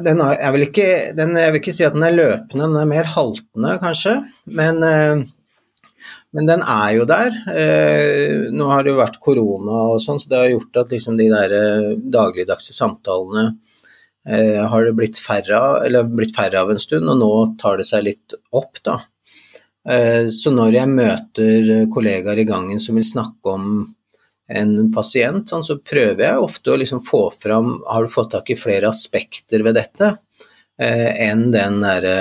Den er, jeg, vil ikke, den, jeg, vil ikke, si at den er løpende, den er mer haltende kanskje. Men, eh, men den er jo der. Eh, nå har det jo vært korona og sånn, så det har gjort at liksom de der eh, dagligdagse samtalene Eh, har det blitt færre, blitt færre av en stund, og nå tar det seg litt opp. da. Så når jeg møter kollegaer i gangen som vil snakke om en pasient, sånn, så prøver jeg ofte å liksom få fram Har du fått tak i flere aspekter ved dette enn den derre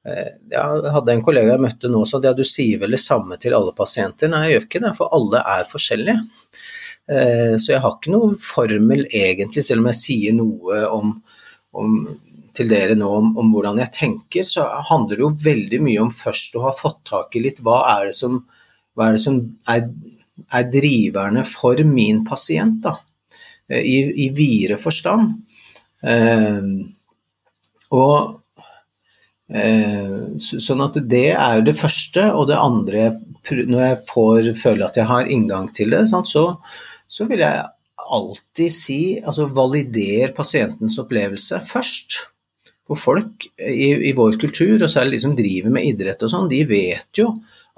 jeg hadde en kollega jeg møtte nå som sa at du sier vel det samme til alle pasienter. Nei, jeg gjør ikke det, for alle er forskjellige. Eh, så jeg har ikke noe formel egentlig, selv om jeg sier noe om, om til dere nå om, om, hvordan jeg tenker, så handler det jo veldig mye om først å ha fått tak i litt hva er det som, er, det som er, er, driverne for min pasient, da, eh, i, i videre forstand. Eh, og eh, Sånn at det er jo det første, og det andre Når jeg får føle at jeg har inngang til det, så, så vil jeg alltid si altså valider pasientens opplevelse først. For folk i, i, vår kultur, og særlig de som driver med idrett og sånn, de vet jo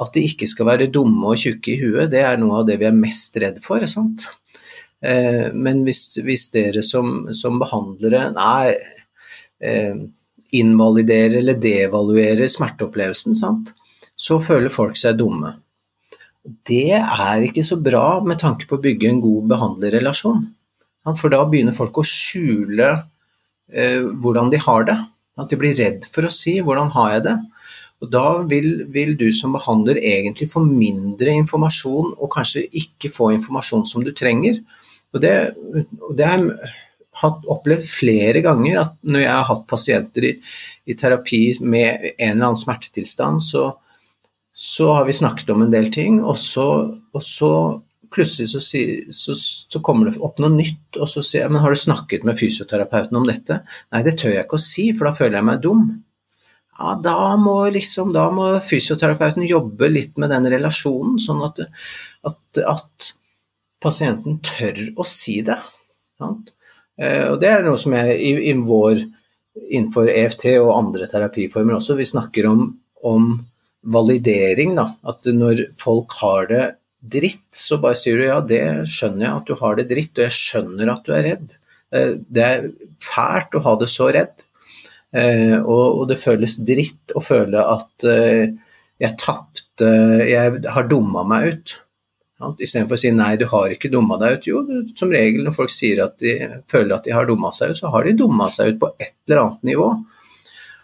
at de ikke skal være dumme og tjukke i huet. Det er noe av det vi er mest redd for. sant? Eh, men hvis, hvis, dere som, som behandlere nei, eh, invaliderer eller devaluerer smerteopplevelsen, sant? så føler folk seg dumme. Det er ikke så bra med tanke på å bygge en god behandlerrelasjon. For da begynner folk å skjule eh, hvordan de har det. At de blir redd for å si 'hvordan har jeg det'? Og Da vil, vil, du som behandler egentlig få mindre informasjon, og kanskje ikke få informasjon som du trenger. Og Det, og det har jeg opplevd flere ganger at når jeg har hatt pasienter i, i terapi med en eller annen smertetilstand, så, så har vi snakket om en del ting, og så, og så plutselig så, så, så, kommer det opp noe nytt, og så sier jeg men har du snakket med fysioterapeuten om dette? Nei, det tør jeg ikke å si, for da føler jeg meg dum. Ja, da må, liksom, da må fysioterapeuten jobbe litt med den relasjonen, sånn at, at, at pasienten tør å si det. Sant? Eh, og det er noe som er i, i vår, innenfor EFT og andre terapiformer også, vi snakker om, om validering. Da. At når folk har det dritt, så bare sier du ja, det skjønner jeg at du har det dritt, og jeg skjønner at du er redd. Eh, det er fælt å ha det så redd. Eh, og det føles dritt å føle at jeg tapte Jeg har dumma meg ut. Istedenfor å si nei, du har ikke dumma deg ut. Jo, som regel når folk sier at de føler at de har dumma seg ut, så har de dumma seg ut på et eller annet nivå.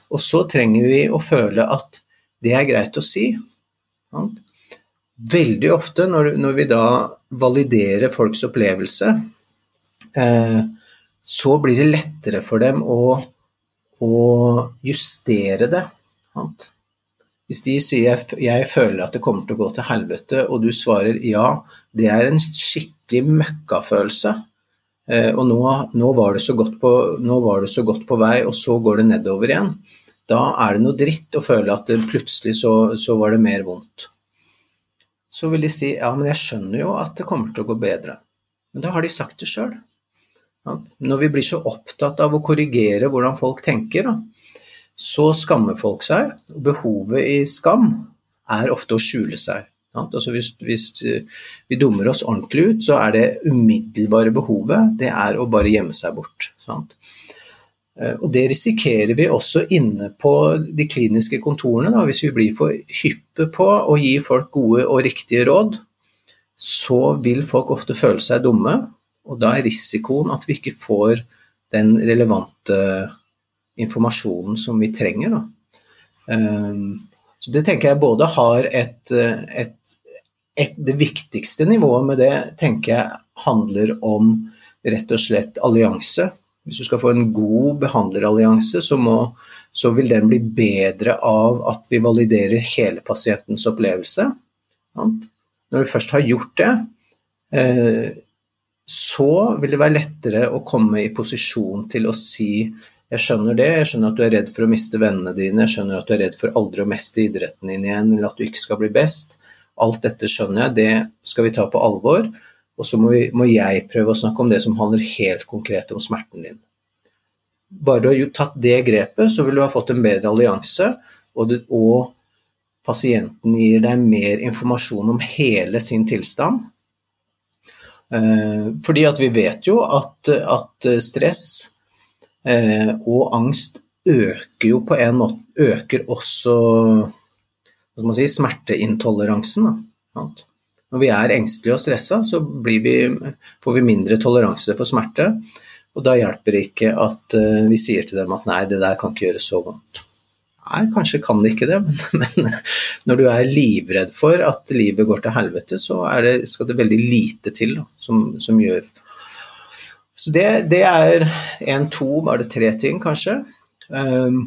Og så trenger vi å føle at det er greit å si. Veldig ofte når, når vi da validerer folks opplevelse, eh, så blir det lettere for dem å, å justere det. Sant? Hvis de sier jeg føler at det kommer til å gå til helvete, og du svarer ja, det er en skikkelig møkkafølelse. Eh, og nå, nå, var på, nå, var det så godt på vei, og så går det nedover igjen. Da er det noe dritt å føle at plutselig så, så var det mer vondt. Så vil de si ja, men jeg skjønner jo at det kommer til å gå bedre. Men da har de sagt det sjøl. Når vi blir så opptatt av å korrigere hvordan folk tenker, så skammer folk seg. og Behovet i skam er ofte å skjule seg. Altså hvis, hvis, vi dummer oss ordentlig ut, så er det umiddelbare behovet det er å bare gjemme seg bort. Sant? Eh, og Det risikerer vi også inne på de kliniske kontorene. Da. Hvis vi blir for hyppe på å gi folk gode og riktige råd, så vil folk ofte føle seg dumme, og da er risikoen at vi ikke får den relevante informasjonen som vi trenger. Ehm, så det tenker jeg både har et, et, et, Det viktigste nivået med det tenker jeg handler om rett og slett allianse. Hvis du skal få en god behandlerallianse, så, må, så vil den bli bedre av at vi validerer hele pasientens opplevelse. Når vi først har gjort det, eh, så vil det være lettere å komme i posisjon til å si jeg skjønner det, jeg skjønner at du er redd for å miste vennene dine, jeg skjønner at du er redd for aldri å meste idretten din igjen, eller at du ikke skal bli best. Alt dette skjønner jeg, det skal vi ta på alvor. Og så må, må, jeg prøve å snakke om det som handler helt konkret om smerten din. Bare du har tatt det grepet, så vil du ha fått en bedre allianse, og, og pasienten gir deg mer informasjon om hele sin tilstand. Eh, fordi at vi vet jo at, at stress og angst øker jo på en måte Øker også si, smerteintoleransen. Da. Når vi er engstelige og stressa, så vi, får vi mindre toleranse for smerte. Og da hjelper det ikke at uh, vi sier til dem at nei, det der kan ikke gjøre så vondt. Nei, kanskje kan det ikke det, men, men når du er livredd for at livet går til helvete, så det, skal det veldig lite til da, som, som, gjør Så det, det er én, to, var det tre ting, kanskje. Um,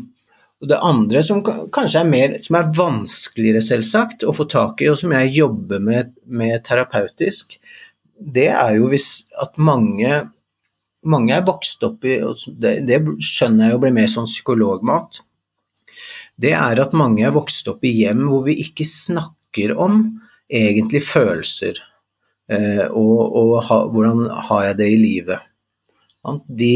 og Det andre som kanskje er mer, som er vanskeligere selvsagt å få tak i, og som jeg jobber med, med terapeutisk, det er jo hvis at mange, mange er vokst opp i det, det skjønner jeg jo blir mer sånn psykologmat. Det er at mange er vokst opp i hjem hvor vi ikke snakker om egentlig følelser. Eh, og, og ha, hvordan har jeg det i livet. De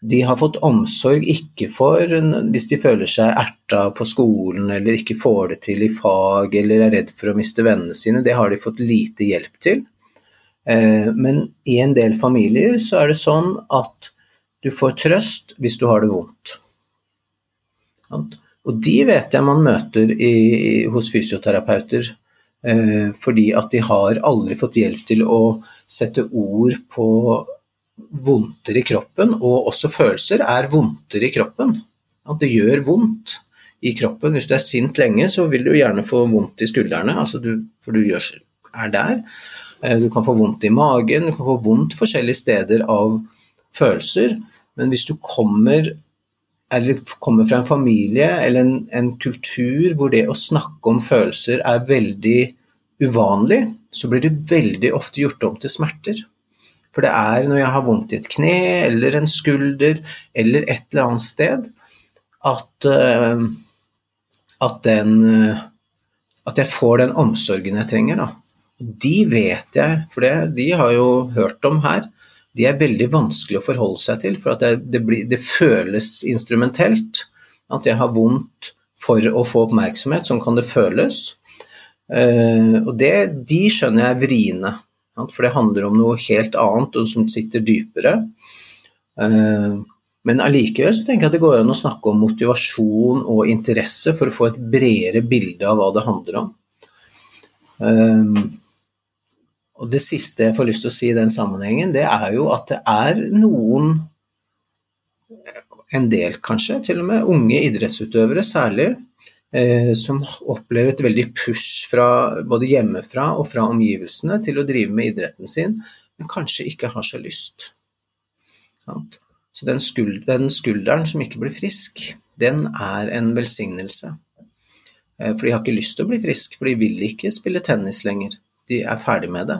de har fått omsorg ikke for hvis de føler seg erta på skolen eller ikke får det til i fag eller er redd for å miste vennene sine. Det har de fått lite hjelp til. Eh, men i en del familier så er det sånn at du får trøst hvis du har det vondt. Og de vet jeg man møter i, hos fysioterapeuter. Eh, fordi at de har aldri fått hjelp til å sette ord på vondter i kroppen, og også følelser er vondter i kroppen. At det gjør vondt i kroppen. Hvis du er sint lenge, så vil du gjerne få vondt i skuldrene, altså du, for du gjør, er der. Eh, du kan få vondt i magen, du kan få vondt forskjellige steder av følelser. Men hvis du kommer, kommer fra en familie eller en, en kultur hvor det å snakke om følelser er veldig uvanlig, så blir det veldig ofte gjort om til smerter. For det er når jeg har vondt i et kne eller en skulder eller et eller annet sted, at, uh, at, den, uh, at jeg får den omsorgen jeg trenger. Da. De vet jeg, for det, de har jo hørt om her. De er veldig vanskelig å forholde seg til, for det, det, blir, det, føles instrumentelt. At jeg har vondt for å få oppmerksomhet, sånn kan det føles. Uh, og det, de skjønner jeg er vriene. For det handler om noe helt annet og som sitter dypere. Eh, men allikevel så tenker jeg at det går an å snakke om motivasjon og interesse for å få et bredere bilde av hva det handler om. Eh, og det siste jeg får lyst til å si i den sammenhengen, det er jo at det er noen, en del kanskje, til og med unge idrettsutøvere særlig, eh, som opplever et veldig push fra både hjemmefra og fra omgivelsene til å drive med idretten sin, men kanskje ikke har så lyst. Så den, skuld, den skulderen som ikke blir frisk, den er en velsignelse. Eh, for de har ikke lyst til å bli frisk, for de vil ikke spille tennis lenger. De er ferdig med det.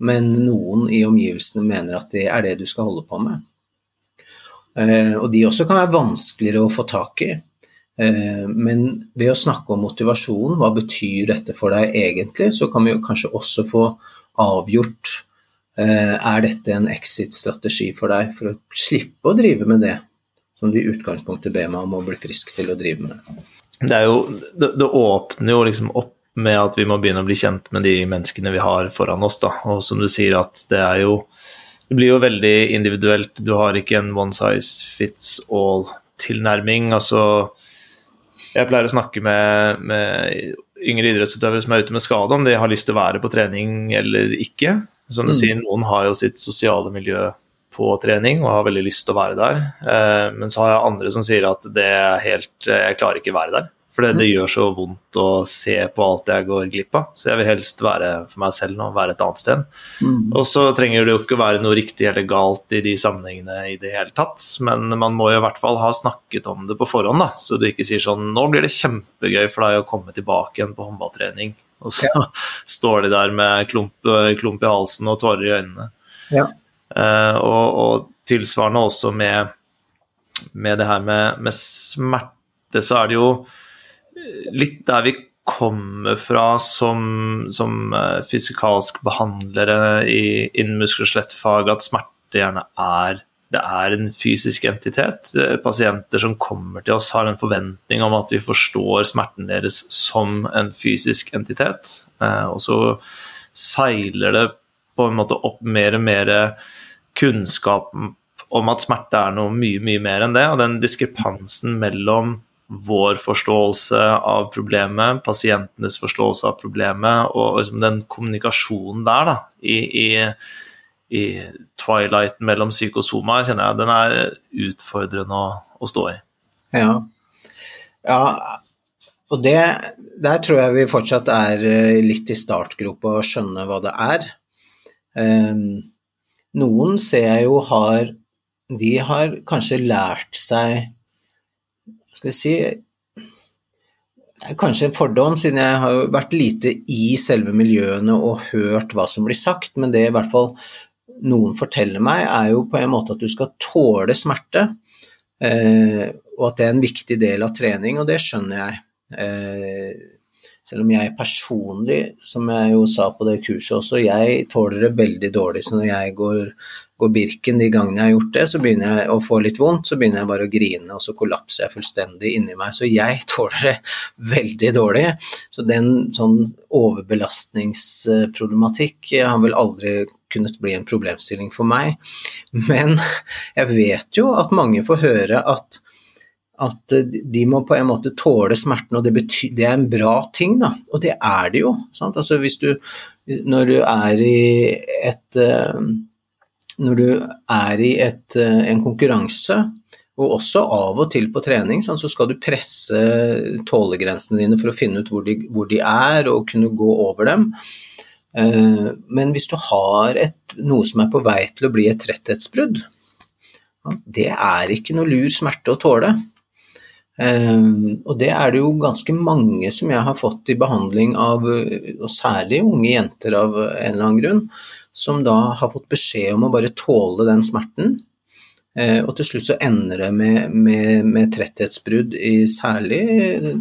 Men noen i omgivelsene mener at det er det du skal holde på med. Eh, og de også kan være vanskeligere å få tak i. Eh, men ved å snakke om motivasjon, hva betyr dette for deg egentlig, så kan vi kanskje også få avgjort er dette en exit-strategi for deg, for å slippe å drive med det som du i utgangspunktet ber meg om å bli frisk til å drive med det er jo det, det, åpner jo liksom opp med at vi må begynne å bli kjent med de menneskene vi har foran oss, da. Og som du sier, at det er jo Det blir jo veldig individuelt. Du har ikke en one size fits all-tilnærming. Altså Jeg pleier å snakke med, med yngre idrettsutøvere som er ute med skade, om de har lyst til å være på trening eller ikke. Som du mm. sier, noen har jo sitt sosiale miljø på trening og har veldig lyst til å være der. Eh, men så har jeg andre som sier at det er helt, jeg klarer ikke å være der. For det, det, mm. gjør så vondt å se på alt jeg går glipp av. Så jeg vil helst være for meg selv nå, være et annet sted. Mm. Og så trenger det jo ikke være noe riktig eller galt i de sammenhengene i det hele tatt. Men man må jo i hvert fall ha snakket om det på forhånd, da. Så du ikke sier sånn Nå blir det kjempegøy for deg å komme tilbake igjen på håndballtrening. Og så ja. står de der med klump, klump i halsen og tårer i øynene. Ja. Uh, og, og, tilsvarende også med, med det her med, med, smerte, så er det jo litt der vi kommer fra som, som uh, fysikalsk behandlere i, innen muskel- og skjelettfag, at smerte gjerne er det er en fysisk entitet. Pasienter som kommer til oss, har en forventning om at vi forstår smerten deres som en fysisk entitet. Uh, og så seiler det på en måte opp mer og mer kunnskap om at smerte er noe mye, mye mer enn det. Og den diskrepansen mellom vår forståelse av problemet, pasientenes forståelse av problemet, og liksom den kommunikasjonen der da, i, i, i twilighten mellom psykosoma, kjenner jeg den er utfordrende å, å stå i. Ja. ja. og det, der tror jeg vi fortsatt er eh, litt i startgropa og skjønner hva det er. Um, noen ser jeg jo har De har kanskje lært seg Skal vi si det er kanskje en fordom, siden jeg har vært lite i selve miljøene og hørt hva som blir sagt, men det i hvert fall noen forteller meg, er jo på en måte at du skal tåle smerte, eh, og at det er en viktig del av trening, og det skjønner jeg. Selv om jeg personlig, som jeg jo sa på det kurset også, jeg tåler det veldig dårlig. Så når jeg går, går Birken de gangene jeg har gjort det, så begynner jeg å få litt vondt. Så begynner jeg bare å grine, og så kollapser jeg fullstendig inni meg. Så jeg tåler det veldig dårlig. Så den sånn overbelastningsproblematikk har vel aldri kunnet bli en problemstilling for meg. Men jeg vet jo at mange får høre at at eh, de må på en måte tåle smerten, og det, betyr, det er en bra ting, da. Og det er det jo. Altså du, når du er i et eh, Når du er i et, eh, en konkurranse, og også av og til på trening, så skal du presse tålegrensene dine for å finne ut hvor de, hvor de er, og kunne gå over dem. Men hvis du har et, noe som er på vei til å bli et tretthetsbrudd, det er ikke noe lur smerte å tåle. Ehm, og det er det jo ganske mange som jeg har fått i behandling av, og særlig unge jenter av en eller annen grunn, som da har fått beskjed om å bare tåle den smerten. Eh, og til slutt så ender det med, med, med tretthetsbrudd i særlig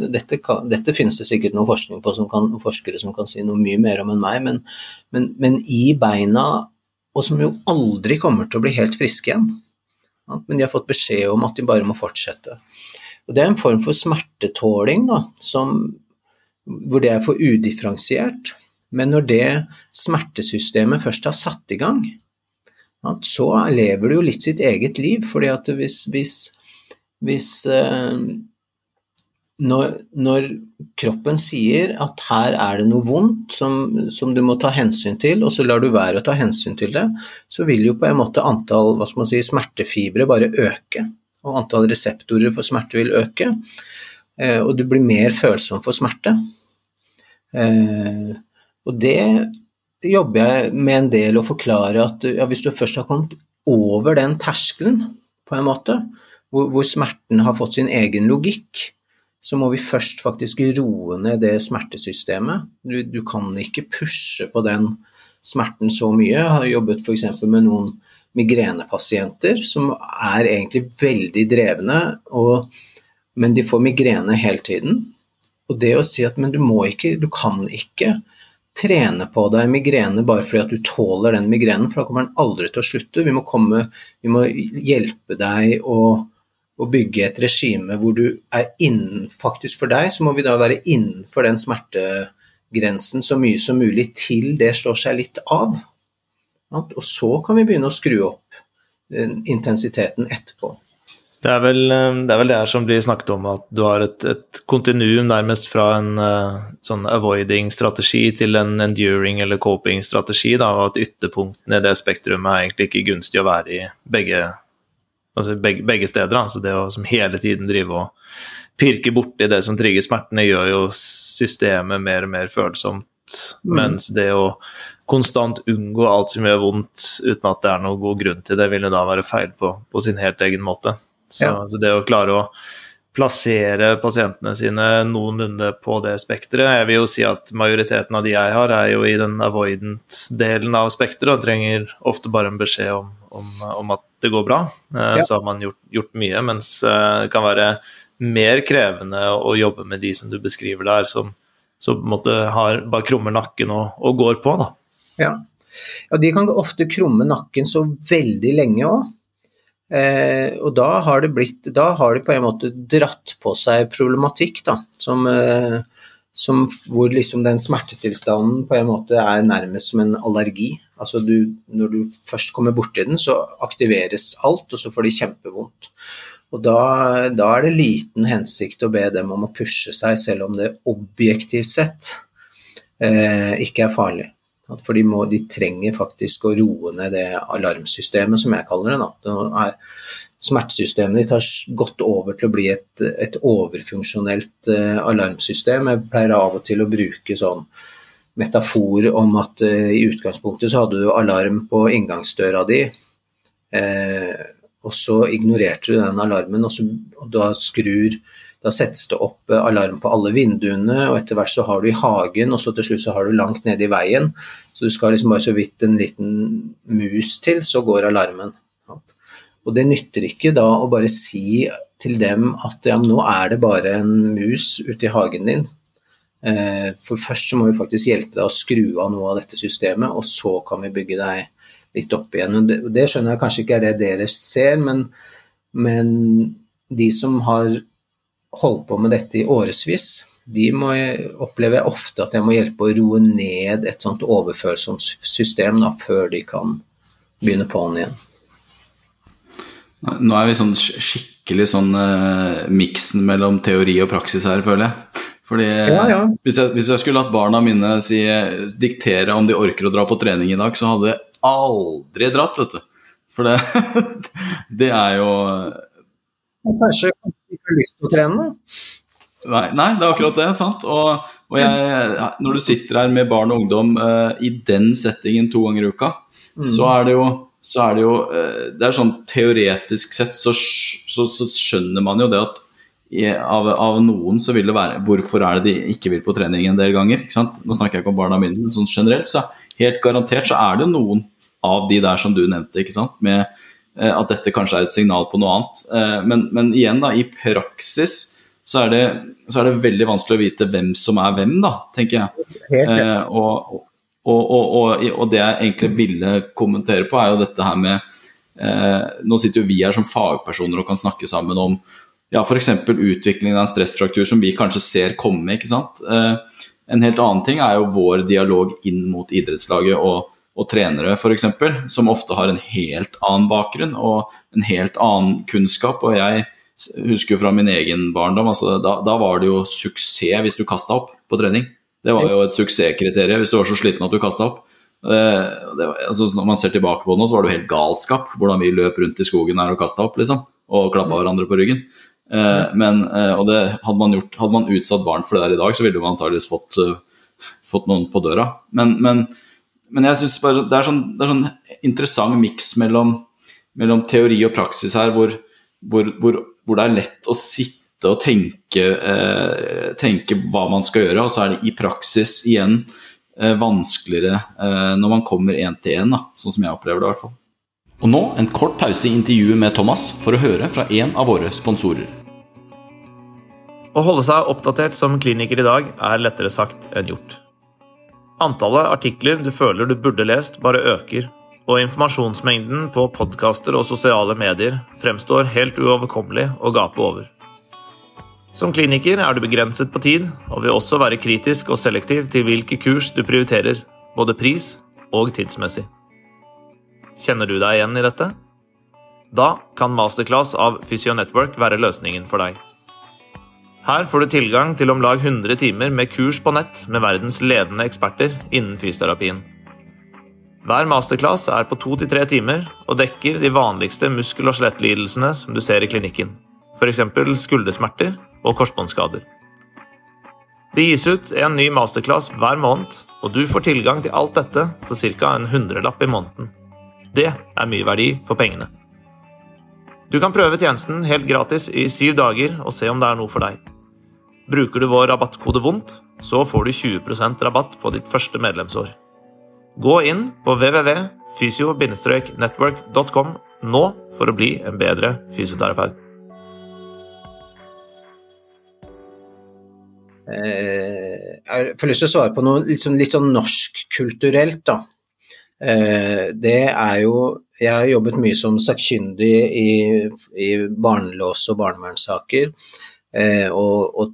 dette, dette, finnes det sikkert noe forskning på, som kan, forskere som kan si noe mye mer om enn meg, men, men, men i beina, og som jo aldri kommer til å bli helt friske igjen. Men de har fått beskjed om at de bare må fortsette. Og det er en form for smertetåling da, som, hvor det er for udifferensiert. Men når det smertesystemet først har satt i gang, så lever det jo litt sitt eget liv. fordi at hvis, hvis, hvis eh, når, når, kroppen sier at her er det noe vondt som, som, du må ta hensyn til, og så lar du være å ta hensyn til det, så vil jo på en måte antall hva skal man si, smertefibre bare øke og antall reseptorer for smerte vil øke. Eh, og du blir mer følsom for smerte. Eh, og det jobber jeg med en del å forklare at ja, hvis du først har kommet over den terskelen, på en måte, hvor, hvor, smerten har fått sin egen logikk, så må vi først faktisk roe ned det smertesystemet. Du, du kan ikke pushe på den smerten så mye. Jeg har jobbet f.eks. med noen migrenepasienter som er egentlig veldig drevne, og, men de får migrene hele tiden. Og det å si at men du må ikke, du kan ikke trene på deg migrene bare fordi at du tåler den migrenen, for da kommer den aldri til å slutte. Vi må, komme, vi må hjelpe deg å å bygge et regime hvor du er innen Faktisk for deg så må vi da være innenfor den smertegrensen så mye som mulig til det slår seg litt av. Og så kan vi begynne å skru opp intensiteten etterpå. Det er, vel, eh, det er vel det her som blir snakket om, at du har et, et kontinuum nærmest fra en uh, sånn avoiding-strategi til en enduring eller coping-strategi, og at ytterpunktene i det spektrumet er egentlig ikke gunstig å være i begge altså begge, begge steder. så det å som hele tiden drive og pirke borti det som trigger smertene, gjør jo systemet mer og mer følsomt. Mm. Mens det å konstant unngå alt som gjør vondt uten at det er noen god grunn til det, vil det da være feil på, på sin helt egen måte. Så, ja. så det å klare å plassere pasientene sine noenlunde på det spekteret. Jeg vil jo si at majoriteten av de jeg har, er jo i den avoidant-delen av spekteret og trenger ofte bare en beskjed om, om, om at det går bra. Eh, ja. Så har man gjort, gjort, mye, mens eh, det kan være mer krevende å jobbe med de som du beskriver der, som, som har, bare krummer nakken og, og går på. Da. Ja. ja, de kan ofte krumme nakken så veldig lenge òg. Eh, og da har, det blitt, da har de på en måte dratt på seg problematikk da, som, eh, som, hvor liksom den smertetilstanden på en måte er nærmest som en allergi. Altså du, når du først kommer borti den, så aktiveres alt, og så får de kjempevondt. Og da, da, er det liten hensikt å be dem om å pushe seg, selv om det objektivt sett eh, ikke er farlig. For de, må, de, trenger faktisk å roe ned det alarmsystemet, som jeg kaller det. Da. Smertesystemet ditt har gått over til å bli et, et overfunksjonelt uh, alarmsystem. Jeg pleier av og til å bruke sånn metafor om at uh, i utgangspunktet så hadde du alarm på inngangsdøra di. Uh, og så ignorerte du den alarmen, og, så, og da skrur da settes det opp eh, alarm på alle vinduene, og etter hvert så har du i hagen, og så til slutt så har du langt nede i veien. Så du skal liksom bare så vidt en liten mus til, så går alarmen. Og det nytter ikke da å bare si til dem at ja, nå er det bare en mus ute i hagen din. Eh, for først så må vi faktisk hjelpe deg å skru av noe av dette systemet, og så kan vi bygge deg litt opp igjen. Det, det skjønner jeg kanskje ikke er det dere ser, men, men de som har holdt på med dette i årevis, de må oppleve ofte at jeg må hjelpe å roe ned et sånt overfølsomt system da, før de kan begynne på'n igjen. Nå er vi sånn skikkelig sånn uh, miksen mellom teori og praksis her, føler jeg. Fordi ja, ja. Hvis, jeg, hvis, jeg, skulle latt barna mine si, diktere om de orker å dra på trening i dag, så hadde jeg aldri dratt, vet du. For det, det er jo Kanskje ikke har lyst til å trene? Nei, nei, det er akkurat det. sant? Og, og jeg, når du sitter her med barn og ungdom uh, i den settingen to ganger i uka, mm. så er det jo så er det jo uh, det er sånn Teoretisk sett så, så, så skjønner man jo det at i, av, av, noen så vil det være Hvorfor er det de ikke vil på trening en del ganger? ikke sant? Nå snakker jeg ikke om barna mine, men sånn generelt, så helt garantert så er det noen av de der som du nevnte, ikke sant? med Eh, at dette kanskje er et signal på noe annet. Eh, men, men igjen, da, i praksis så er, det, så er, det, veldig vanskelig å vite hvem som er hvem, da, tenker jeg. Helt, ja. Eh, og, og, og, og, det jeg egentlig ville kommentere på, er jo dette her med eh, Nå sitter jo vi her som fagpersoner og kan snakke sammen om ja, f.eks. utviklingen av en stressfraktur som vi kanskje ser komme. ikke sant? Eh, en helt annen ting er jo vår dialog inn mot idrettslaget og og trenere f.eks., som ofte har en helt annen bakgrunn og en helt annen kunnskap. og jeg husker jo fra min egen barndom, altså da, da, var det jo suksess hvis du kasta opp på trening. Det var jo et suksesskriterium hvis du var så sliten at du kasta opp. Det var, altså når man ser tilbake på det nå, så var det jo helt galskap hvordan vi løp rundt i skogen her og kasta opp, liksom. Og klappa hverandre på ryggen. Eh, men, eh, og det, hadde, man gjort, hadde man utsatt barn for det der i dag, så ville man antakeligvis fått, fått noen på døra. Men, men men jeg synes bare det er sånn, det er sånn interessant miks mellom, mellom, teori og praksis her, hvor, hvor, hvor, hvor, det er lett å sitte og tenke, eh, tenke, hva man skal gjøre, og så er det i praksis igjen eh, vanskeligere eh, når man kommer én til én, sånn som jeg opplever det i hvert fall. Og nå en kort pause i intervjuet med Thomas for å høre fra en av våre sponsorer. Å holde seg oppdatert som kliniker i dag er lettere sagt enn gjort. Antallet artikler du føler du burde lest, bare øker, og informasjonsmengden på podkaster og sosiale medier fremstår helt uoverkommelig å gape over. Som kliniker er du begrenset på tid, og vil også være kritisk og selektiv til hvilke kurs du prioriterer, både pris og tidsmessig. Kjenner du deg igjen i dette? Da kan masterclass av Physio Network være løsningen for deg. Her får du tilgang til om lag 100 timer med kurs på nett med verdens ledende eksperter innen fysioterapien. Hver masterclass er på to til tre timer og dekker de vanligste muskel- og skjelettlidelsene som du ser i klinikken, f.eks. skuldersmerter og korsbåndskader. Det gis ut en ny masterclass hver måned, og du får tilgang til alt dette for ca. en hundrelapp i måneden. Det er mye verdi for pengene. Du kan prøve tjenesten helt gratis i syv dager og se om det er noe for deg. Bruker du vår rabattkode VONDT, så får du 20% rabatt på ditt første medlemsår. Gå inn på www.fysio-network.com nå for å bli en bedre fysioterapeut. Eh, jeg får lyst til å svare på noe litt sånn, litt sånn norsk-kulturelt, da. Eh, det er jo Jeg har jobbet mye som sakkyndig i, i barnelås og barnevernssaker. Eh, og, og,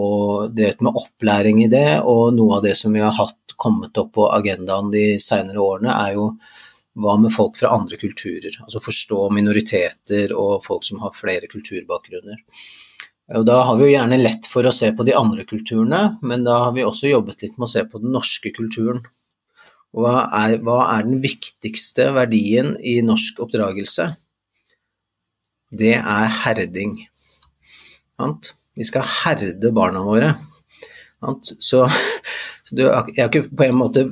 og drevet med opplæring i det, og noe av det som vi har hatt kommet opp på agendaen de senere årene, er jo hva med folk fra andre kulturer? Altså forstå minoriteter og folk som har flere kulturbakgrunner. Og da har vi jo gjerne lett for å se på de andre kulturene, men da har vi også jobbet litt med å se på den norske kulturen. Hva er, hva er den viktigste verdien i norsk oppdragelse? Det er herding. Vi skal herde barna våre. Så, jeg har ikke på en måte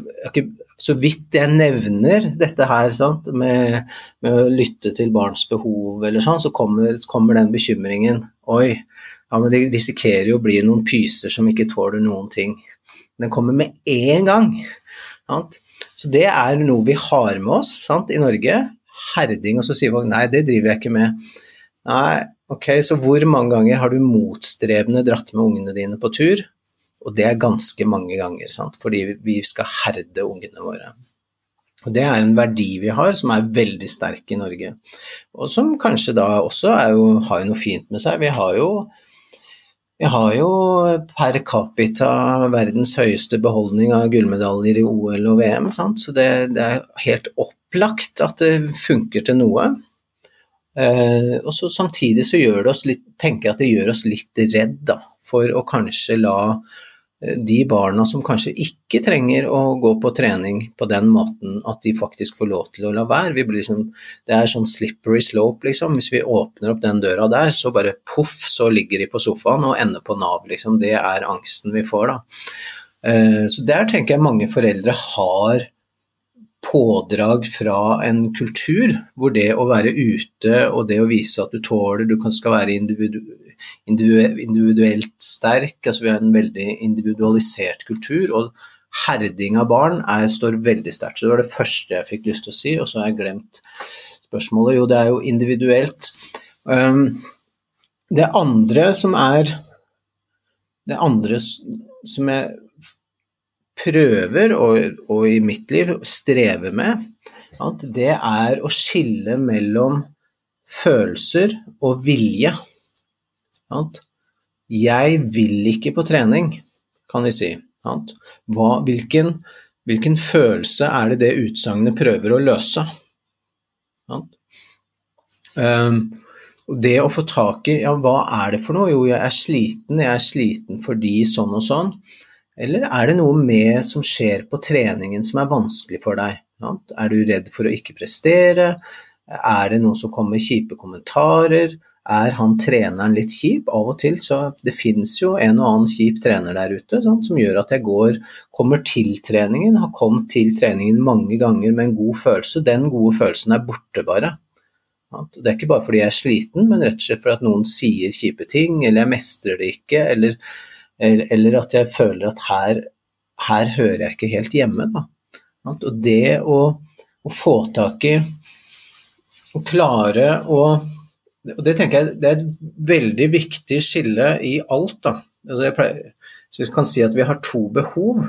Så vidt jeg nevner dette her med, med, å lytte til barns behov, eller sånn, så kommer, kommer den bekymringen. Oi, ja, men de risikerer jo å bli noen pyser som ikke tåler noen ting. Den kommer med én gang. Sant? Så det er noe vi har med oss sant, i Norge. Herding, og så sier folk nei, det driver jeg ikke med. Nei, ok, så hvor mange ganger har du motstrebende dratt med ungene dine på tur? Og det er ganske mange ganger, sant? fordi vi skal herde ungene våre. Og Det er en verdi vi har, som er veldig sterk i Norge. Og som kanskje da også jo, har noe fint med seg. Vi har jo vi har jo per capita verdens høyeste beholdning av gullmedaljer i OL og VM, sant? så det, det, er helt opplagt at det funker til noe. Eh, og så Samtidig så gjør det oss litt, tenker jeg at det gjør oss litt redd da, for å kanskje la de barna som kanskje ikke trenger å gå på trening på den måten, at de faktisk får lov til å la være. Liksom, det er sånn slippery slope, liksom. Hvis vi åpner opp den døra der, så bare poff, så ligger de på sofaen og ender på Nav, liksom. Det er angsten vi får, da. Eh, så der tenker jeg mange foreldre har pådrag fra en kultur hvor det å være ute og det å vise at du tåler, du skal være individu individuelt sterk, altså vi har en veldig individualisert kultur. og Herding av barn er, står veldig sterkt. Så Det var det første jeg fikk lyst til å si, og så har jeg glemt spørsmålet. Jo, det er jo individuelt. Um, det andre som er Det andre som jeg prøver, og, og i mitt liv strever med, det er å skille mellom følelser og vilje. Jeg vil ikke på trening, kan vi si. Hva, hvilken, hvilken, følelse er det det utsagnet prøver å løse? Um, det å få tak i ja, hva er det for noe? Jo, jeg er sliten, jeg er sliten fordi sånn og sånn. Eller er det noe med som skjer på treningen som er vanskelig for deg? Er du redd for å ikke prestere? Er det noen som kommer kjipe kommentarer? Er han treneren litt kjip? Av og til så Det fins jo en og annen kjip trener der ute sant, som gjør at jeg går, kommer til treningen, har kommet til treningen mange ganger med en god følelse. Den gode følelsen er borte bare. Det er ikke bare fordi jeg er sliten, men rett og slett fordi noen sier kjipe ting, eller jeg mestrer det ikke, eller, eller at jeg føler at her, her, hører jeg ikke helt hjemme. Da. Og det å, å få tak i å klare å og Det tenker jeg det er et veldig viktig skille i alt. da. Altså jeg pleier, så vi kan si at vi har to behov.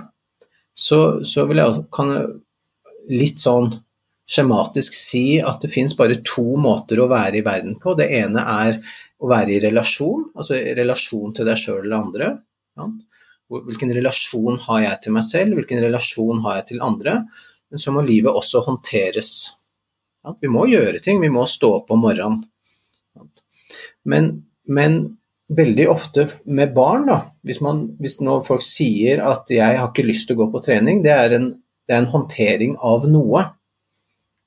Så, så vil jeg kan litt sånn skjematisk si at det fins bare to måter å være i verden på. Det ene er å være i relasjon, altså i relasjon til deg sjøl eller andre. Ja. Hvilken relasjon har jeg til meg selv, hvilken relasjon har jeg til andre? Men så må livet også håndteres. Ja. Vi må gjøre ting, vi må stå opp om morgenen. Men, men veldig ofte med barn, da, hvis, man, hvis folk sier at 'jeg har ikke lyst til å gå på trening', det er en, det er en håndtering av noe.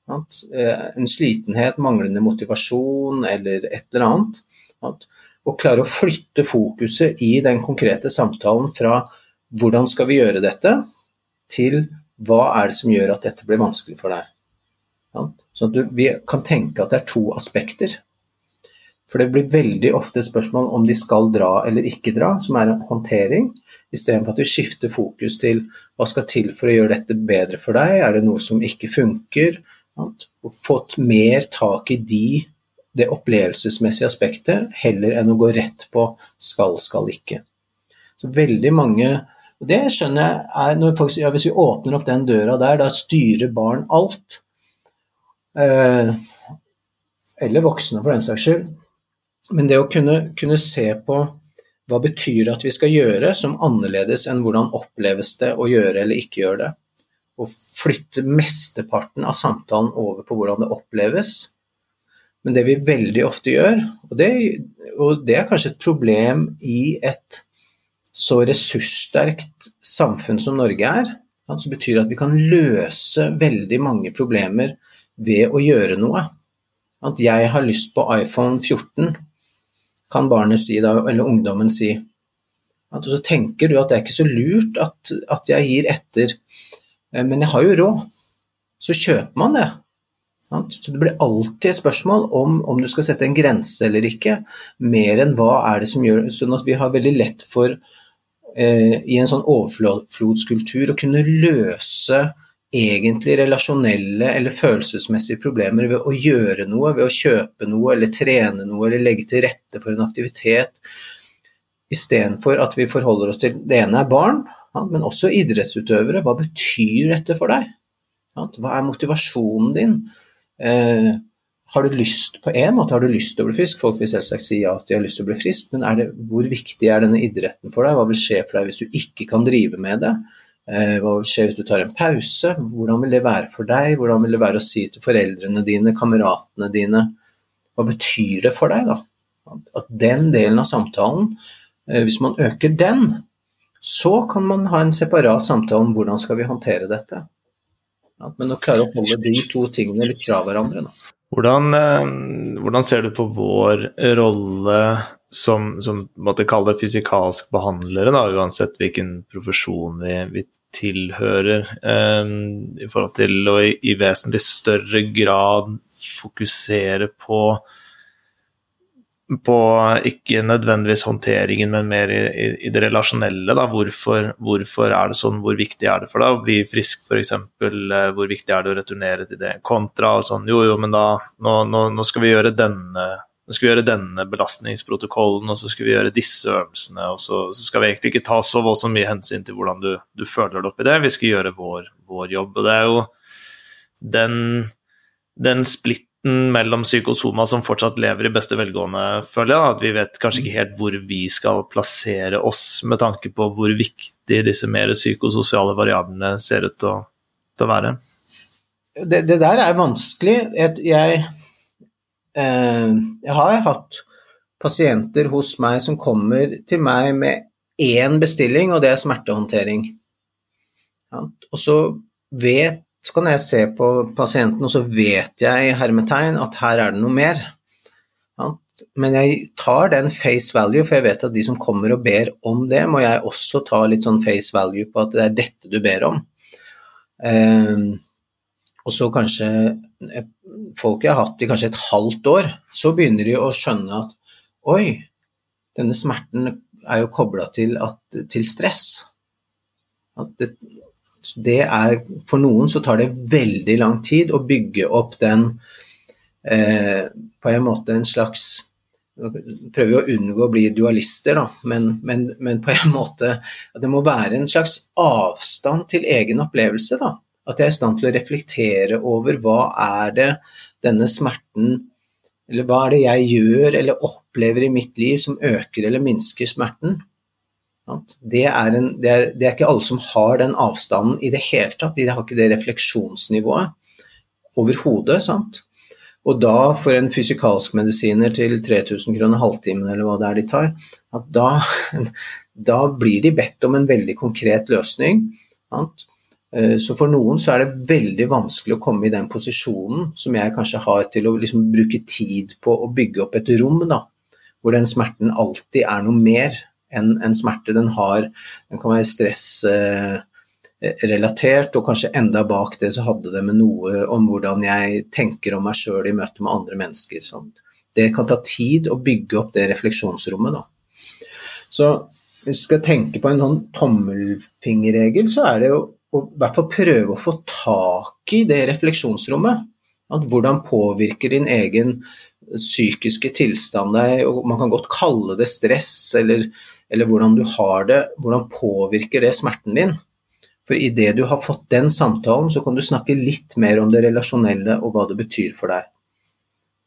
Eh, en slitenhet, manglende motivasjon eller et eller annet. Å klare å flytte fokuset i den konkrete samtalen fra 'hvordan skal vi gjøre dette', til 'hva er det som gjør at dette blir vanskelig for deg'. Sånn at du, vi kan tenke at det er to aspekter. For det blir veldig ofte spørsmål om de skal dra eller ikke dra, som er en håndtering, istedenfor at vi skifter fokus til hva skal til for å gjøre dette bedre for deg, er det noe som ikke funker, og fått mer tak i de, det opplevelsesmessige aspektet, heller enn å gå rett på skal, skal ikke. Så veldig mange og Det skjønner jeg er folk ja, hvis vi åpner opp den døra der, da styrer barn alt. Eh, eller voksne, for den saks skyld. Men det å kunne, kunne se på hva betyr det at vi skal gjøre som annerledes enn hvordan oppleves det å gjøre eller ikke gjøre det å flytte mesteparten av samtalen over på hvordan det oppleves. Men det vi veldig ofte gjør, og det, og det er kanskje et problem i et så ressurssterkt samfunn som Norge er, som betyr at vi kan løse veldig mange problemer ved å gjøre noe. At jeg har lyst på iPhone 14, kan barnet si da, eller ungdommen si. At så tenker du at det er ikke så lurt at, at jeg gir etter Eh, men jeg har jo råd. Så kjøper man det. Så Det blir alltid et spørsmål om, om du skal sette en grense eller ikke, mer enn hva er det som gjør Sånn at vi har veldig lett for, eh, i en sånn overflodskultur, å kunne løse egentlig relasjonelle eller følelsesmessige problemer ved å gjøre noe, ved å kjøpe noe eller trene noe eller legge til rette for en aktivitet, istedenfor at vi forholder oss til Det ene er barn, men også idrettsutøvere. Hva betyr dette for deg? Hva er motivasjonen din? Eh, har du lyst på en måte har du lyst til å bli frisk? Folk vil selvsagt si ja at de har lyst til å bli frisk, men det, hvor viktig er denne idretten for deg? Hva vil skje for deg hvis du ikke kan drive med det? Eh, hva vil skje hvis du tar en pause? Hvordan vil det være for deg? Hvordan vil det være å si til foreldrene dine, kameratene dine Hva betyr det for deg, da? At den delen av samtalen, eh, hvis man øker den, så kan man ha en separat samtale om hvordan skal vi håndtere dette. Men å klare å holde de to tingene litt fra hverandre. Da. Hvordan, eh, hvordan, ser du på vår rolle som, som måtte kalle det fysikalsk behandlere, da, uansett hvilken profesjon vi, vi tilhører, um, i forhold til å i, i vesentlig større grad fokusere på på ikke nødvendigvis håndteringen, men mer i, i, det relasjonelle. Hvorfor, hvorfor, er det sånn, hvor viktig er det for deg å bli frisk f.eks.? Eh, hvor viktig er det å returnere til det? Kontra og sånn, jo jo, men da, nå, nå, nå skal vi gjøre denne nå skal vi gjøre denne belastningsprotokollen, og så skal vi gjøre disse øvelsene. og Så, så skal vi egentlig ikke ta så mye hensyn til hvordan du, du føler deg oppi det. Vi skal gjøre vår, vår jobb. og Det er jo den, den splitt mellom psykosoma som fortsatt lever i beste velgående, føler jeg. At vi vet kanskje ikke helt hvor vi skal plassere oss med tanke på hvor viktig disse mer psykososiale variablene ser ut til å, til å være. Det, det, der er vanskelig. Jeg, jeg, eh, jeg har hatt pasienter hos meg som kommer til meg med én bestilling, og det er smertehåndtering. Og så vet så kan jeg se på pasienten, og så vet jeg i hermetegn at her er det noe mer. Men jeg tar den face value, for jeg vet at de som kommer og ber om det, må jeg også ta litt sånn face value på at det er dette du ber om. Ehm, og så kanskje folk jeg har hatt i kanskje et halvt år, så begynner de å skjønne at oi, denne smerten er jo kobla til, til, stress. Det, det, er, for noen så tar det veldig lang tid å bygge opp den eh, På en måte en slags prøver å unngå å bli dualister, da, men, men, men, på en måte at det må være en slags avstand til egen opplevelse. da. At jeg er i stand til å reflektere over hva er det denne smerten Eller hva er det jeg gjør eller opplever i mitt liv som øker eller minsker smerten? Det er, en, det, er, det er, ikke alle som har den avstanden i det hele tatt. De har ikke det refleksjonsnivået overhodet. Og da, for en fysikalsk medisiner til 3000 kroner halvtimen, eller hva det er de tar, da, da blir de bedt om en veldig konkret løsning. Sant? Eh, så for noen så er det veldig vanskelig å komme i den posisjonen som jeg kanskje har til å liksom bruke tid på å bygge opp et rom, da, hvor den smerten alltid er noe mer enn en smerte. Den, har, den kan være stressrelatert, eh, og kanskje enda bak det så hadde det med noe om hvordan jeg tenker om meg sjøl i møte med andre mennesker. Sånn. Det kan ta tid å bygge opp det refleksjonsrommet. Da. Så hvis vi skal tenke på en sånn tommelfingerregel, så er det jo å i hvert fall prøve å få tak i det refleksjonsrommet. At hvordan påvirker din egen psykiske tilstand deg, og man kan godt kalle det stress, eller, eller hvordan du har det, hvordan påvirker det smerten din? For idet du har fått den samtalen, så kan du snakke litt mer om det relasjonelle og hva det betyr for deg.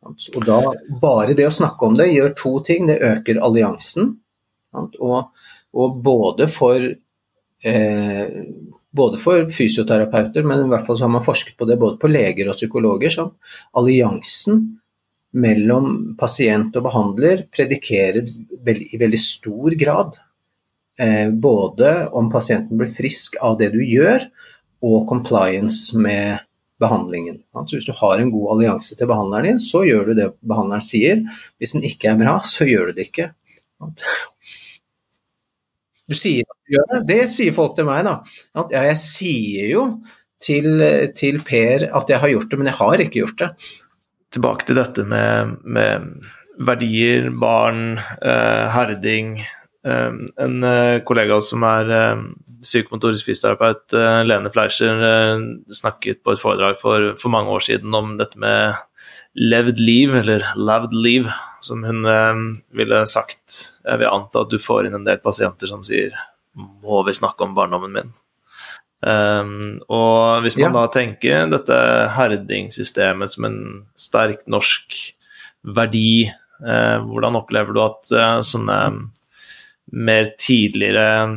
Og da, Bare det å snakke om det gjør to ting. Det øker alliansen. Og, og både for eh, både for fysioterapeuter, men i hvert fall så har man forsket på det både på leger og psykologer. Så alliansen mellom pasient og behandler predikerer i veldig stor grad eh, både om pasienten blir frisk av det du gjør, og compliance med behandlingen. Altså hvis du har en god allianse til behandleren din, så gjør du det behandleren sier. Hvis den ikke er bra, så gjør du det ikke. Du sier at du gjør det. Det sier folk til meg, da. Ja, jeg sier jo til, til, Per at jeg har gjort det, men jeg har ikke gjort det. Tilbake til dette med, med verdier, barn, eh, herding. Eh, en eh, kollega som er eh, psykomotorisk fysioterapeut, eh, Lene Fleischer, eh, snakket på et foredrag for, for mange år siden om dette med levd liv, eller laved liv, som hun ville sagt. Jeg vil anta at du får inn en del pasienter som sier 'må vi snakke om barndommen min'? Um, og hvis man ja. da tenker dette herdingssystemet som en sterk norsk verdi, uh, hvordan opplever du at uh, sånne mer tidligere,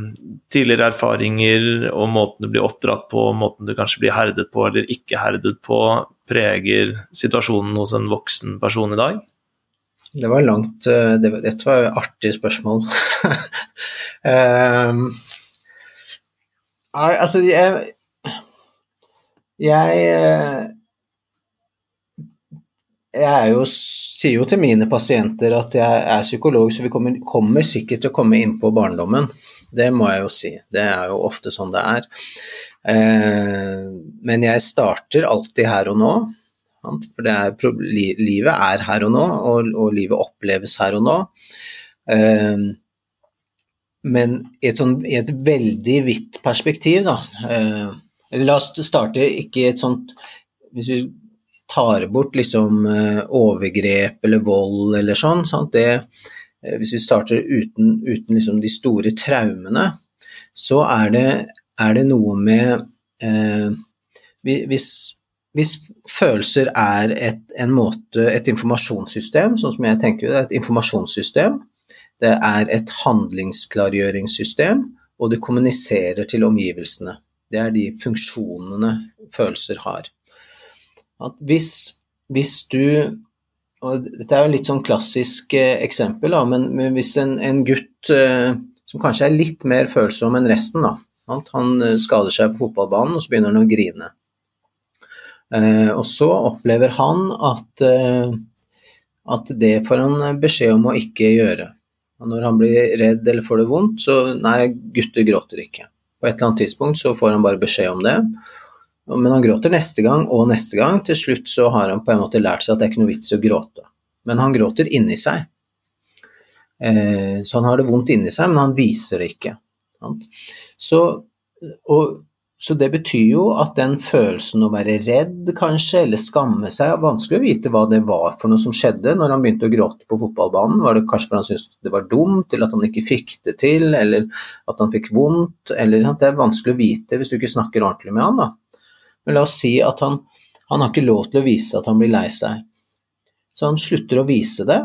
tidligere, erfaringer og måten du blir oppdratt på, måten du kanskje blir herdet på eller ikke herdet på, preger situasjonen hos en voksen person i dag? Det var langt eh, det var, Dette var et artig spørsmål. um, altså, jeg, jeg eh, jeg jo, sier jo til mine pasienter at jeg er psykolog, så vi kommer, kommer, sikkert til å komme inn på barndommen. Det må jeg jo si. Det er jo ofte sånn det er. Eh, men jeg starter alltid her og nå. For er, livet er her og nå, og, og, livet oppleves her og nå. Eh, men i et, sånt, i et veldig vidt perspektiv, da. Eh, la oss starte ikke i et sånt Hvis vi tar bort liksom eh, overgrep eller vold eller sånn. Det, eh, hvis vi starter uten, uten liksom de store traumene, så er det, er det noe med eh, hvis, hvis, følelser er et, en måte, et informasjonssystem, sånn som jeg tenker det et informasjonssystem, det er et handlingsklargjøringssystem, og det kommuniserer til omgivelsene. Det er de funksjonene følelser har hvis, hvis du og Dette er jo litt sånn klassisk eh, eksempel, da, men, men, hvis en, en gutt eh, som kanskje er litt mer følsom enn resten, da, han eh, skader seg på fotballbanen og så begynner han å grine. Eh, og så opplever han at, eh, at det får han beskjed om å ikke gjøre. Og når han blir redd eller får det vondt, så nei, gutter gråter ikke. På et eller annet tidspunkt så får han bare beskjed om det, Men han gråter neste gang og neste gang. Til slutt så har han på en måte lært seg at det er ikke noe vits i å gråte. Men han gråter inni seg. Eh, så han har det vondt inni seg, men han viser det ikke. Så, og, så, det betyr jo at den følelsen å være redd, kanskje, eller skamme seg Vanskelig å vite hva det var for noe som skjedde når han begynte å gråte på fotballbanen. Var det kanskje fordi han syntes det var dumt, eller at han ikke fikk det til, eller at han fikk vondt? Eller, det er vanskelig å vite hvis du ikke snakker ordentlig med han. da. Men la oss si at han, han har ikke lov til å vise at han blir lei seg. Så han slutter å vise det.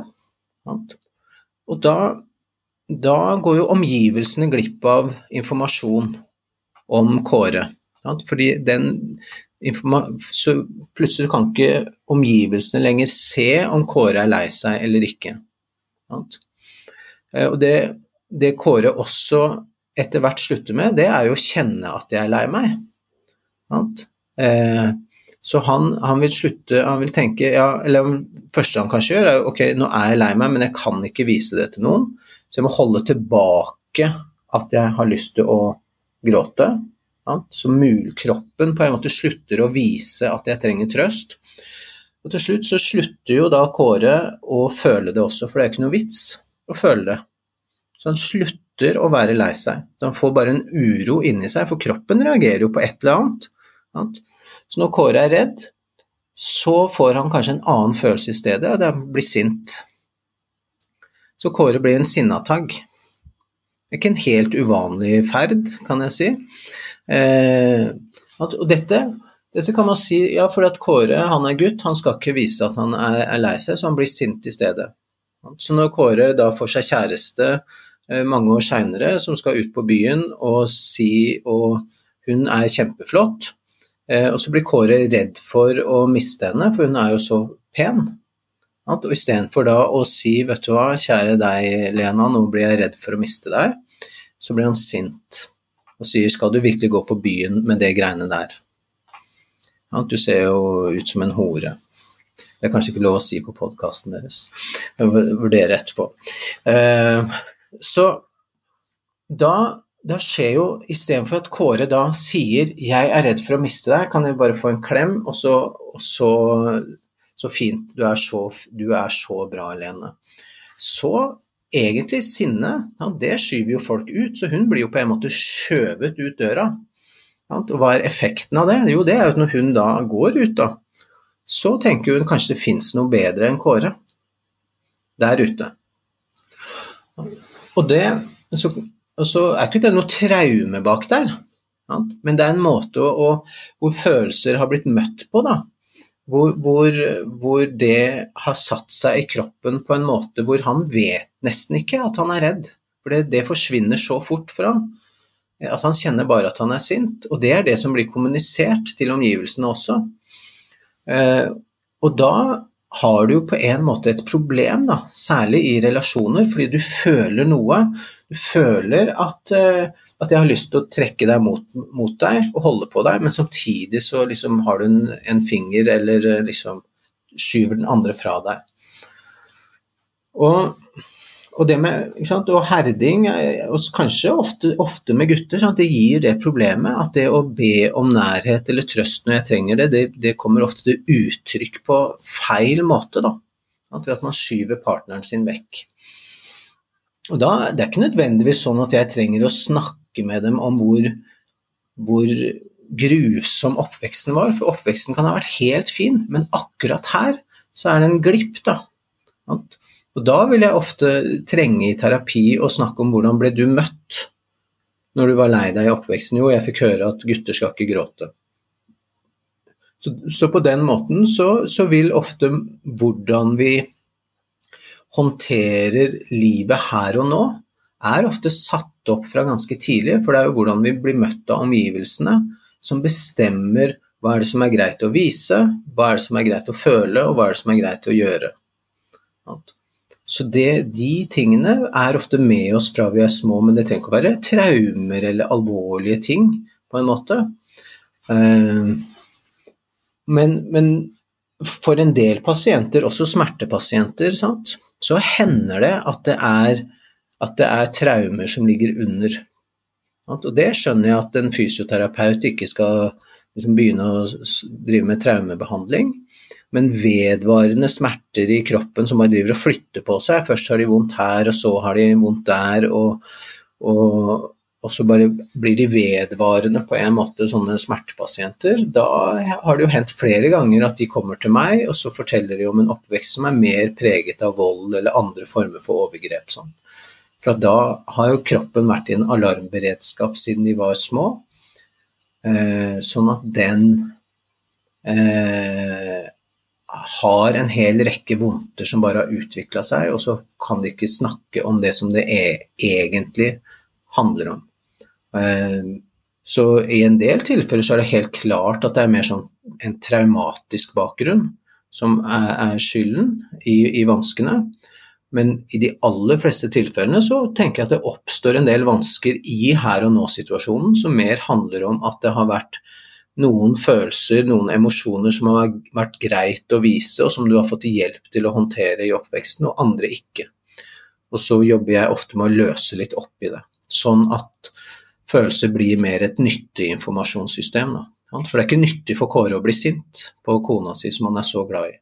Sant? Og da, da går jo omgivelsene glipp av informasjon om Kåre. Fordi den så plutselig kan ikke omgivelsene lenger se om Kåre er lei seg eller ikke. Eh, og det, det Kåre også etter hvert slutter med, det er jo å kjenne at jeg er lei meg. Eh, så han, han, vil slutte Han vil tenke ja, eller Det første han kanskje gjør, er ok, nå er jeg lei meg, men jeg kan ikke vise det til noen. Så jeg må holde tilbake at jeg har lyst til å gråte. Ja, så kroppen på en måte slutter å vise at jeg trenger trøst. Og til slutt så slutter jo da Kåre å føle det også, for det er ikke noe vits å føle det. Så han slutter å være lei seg. Han får bare en uro inni seg, for kroppen reagerer jo på et eller annet. Så når Kåre er redd, så får han kanskje en annen følelse i stedet, og det blir sint. Så Kåre blir en sinnatagg. Ikke en helt uvanlig ferd, kan jeg si. Eh, og dette, dette, kan man si ja, fordi at Kåre han er gutt, han skal ikke vise at han er, er lei seg, så han blir sint i stedet. Så når Kåre da får seg kjæreste eh, mange år seinere, som skal ut på byen og si og hun er kjempeflott, Eh, og så blir Kåre redd for å miste henne, for hun er jo så pen. Og istedenfor da å si 'vet du hva, kjære deg, Lena, nå blir jeg redd for å miste deg', så blir han sint og sier 'skal du virkelig gå på byen med det greiene der'? Du ser jo ut som en hore. Det er kanskje ikke lov å si på podkasten deres. Jeg vurderer etterpå. Eh, så da da skjer jo Istedenfor at Kåre da sier 'jeg er redd for å miste deg, kan jeg bare få en klem', og så, og så, så fint, du er så, du er så, bra, Lene. Så egentlig sinne, ja, det skyver jo folk ut, så hun blir jo på en måte skjøvet ut døra. Hva er effekten av det? Jo, det er jo at når hun da går ut, da, så tenker hun kanskje det fins noe bedre enn Kåre der ute. Og det så så er ikke det noe traume bak der, men det er en måte å, hvor følelser har blitt møtt på. da. Hvor, hvor, hvor, det har satt seg i kroppen på en måte hvor han vet nesten ikke at han er redd. For det, det forsvinner så fort for han. At han kjenner bare at han er sint. Og det er det som blir kommunisert til omgivelsene også. Eh, og da har du jo på en måte et problem, da, særlig i relasjoner, fordi du føler noe. Du føler at, uh, at jeg har lyst til å trekke deg mot, mot, deg og holde på deg, men samtidig så liksom har du en, en finger eller uh, liksom skyver den andre fra deg. Og og det med og herding, eh, og kanskje ofte, ofte med gutter, sant, det gir det problemet at det å be om nærhet eller trøst når jeg trenger det, det, det kommer ofte til uttrykk på feil måte. da, sant, Ved at man skyver partneren sin vekk. Og da, Det er ikke nødvendigvis sånn at jeg trenger å snakke med dem om hvor, hvor grusom oppveksten var, for oppveksten kan ha vært helt fin, men akkurat her så er det en glipp. da. Sant? Og da vil jeg ofte trenge i terapi å snakke om hvordan ble du møtt når du var lei deg i oppveksten. Jo, jeg fikk høre at gutter skal ikke gråte. Så, så på den måten så, så, vil ofte hvordan vi håndterer livet her og nå, er ofte satt opp fra ganske tidlig. For det er jo hvordan vi blir møtt av omgivelsene som bestemmer hva er det som er greit å vise, hva er det som er greit å føle, og hva er det som er greit å gjøre. Så det, de tingene er ofte med oss fra vi er små, men det trenger ikke å være traumer eller alvorlige ting, på en måte. Eh, men, men for en del pasienter, også smertepasienter, sant, så hender det at det, er, at det er traumer som ligger under. Og det skjønner jeg at en fysioterapeut ikke skal liksom begynne å drive med traumebehandling. Men vedvarende smerter i kroppen som bare driver og flytter på seg. Først har de vondt her, og så har de vondt der. og, og og så bare blir de vedvarende på en måte sånne smertepasienter. Da har det jo hendt flere ganger at de kommer til meg, og så forteller de om en oppvekst som er mer preget av vold eller andre former for overgrep. Sånn. For da har jo kroppen vært i en alarmberedskap siden de var små. Eh, sånn at den eh, har en hel rekke vondter som bare har utvikla seg, og så kan de ikke snakke om det som det er, egentlig handler om. Eh, så i en del tilfeller så er det helt klart at det er mer sånn en traumatisk bakgrunn som er skylden i, i, vanskene. Men i de aller fleste tilfellene så tenker jeg at det oppstår en del vansker i her og nå-situasjonen, som mer handler om at det har vært noen følelser, noen emosjoner som har vært greit å vise, og som du har fått hjelp til å håndtere i oppveksten, og andre ikke. Og så jobber jeg ofte med å løse litt opp i det. Sånn at følelser blir mer et nyttig informasjonssystem. Da. For det er ikke nyttig for Kåre å bli sint på kona si som han er så glad i.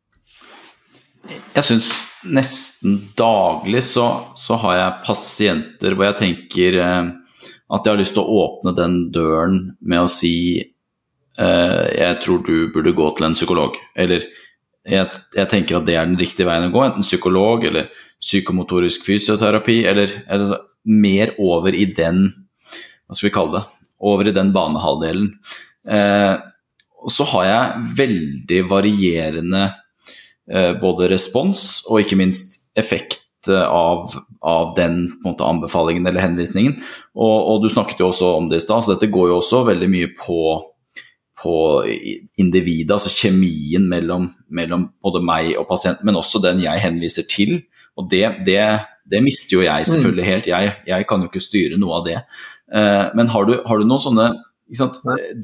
Jeg syns nesten daglig så, så, har jeg pasienter hvor jeg tenker eh, at jeg har lyst til å åpne den døren med å si jeg tror du burde gå til en psykolog. Eller jeg, jeg, tenker at det er den riktige veien å gå, enten psykolog eller psykomotorisk fysioterapi, eller, eller mer over i den hva skal vi kalle det, over i den banehalvdelen. Eh, så har jeg veldig varierende eh, både respons og ikke minst effekt eh, av, av den måte, anbefalingen eller henvisningen. Og, og, du snakket jo også om det i stad, så dette går jo også veldig mye på, på individet, altså kjemien mellom, mellom, både meg og pasienten, men også den jeg henviser til. Og det, det, det mister jo jeg selvfølgelig helt. Jeg, jeg kan jo ikke styre noe av det. Eh, men har du, har du noen sånne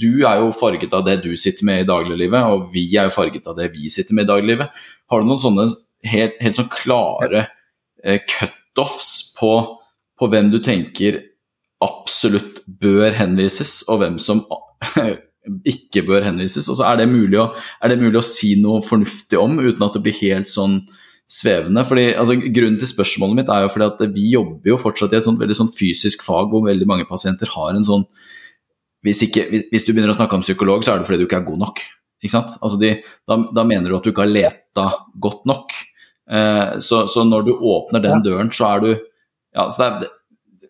Du er jo farget av det du sitter med i dagliglivet, og vi er jo farget av det vi sitter med i dagliglivet. Har du noen sånne helt, helt sånn klare eh, cutoffs på, på hvem du tenker absolutt bør henvises, og hvem som ikke bør henvises? Altså, er, det mulig å, er det mulig å si noe fornuftig om, uten at det blir helt sånn svevende. fordi altså, Grunnen til spørsmålet mitt er jo fordi at vi jobber jo fortsatt i et sånt veldig sånn fysisk fag hvor veldig mange pasienter har en sånn hvis, ikke, hvis, hvis, du begynner å snakke om psykolog, så er det fordi du ikke er god nok. Ikke sant? Altså de, da, da, mener du at du ikke har leta godt nok. Eh, så, så, når du åpner den døren, så er du ja, så det er,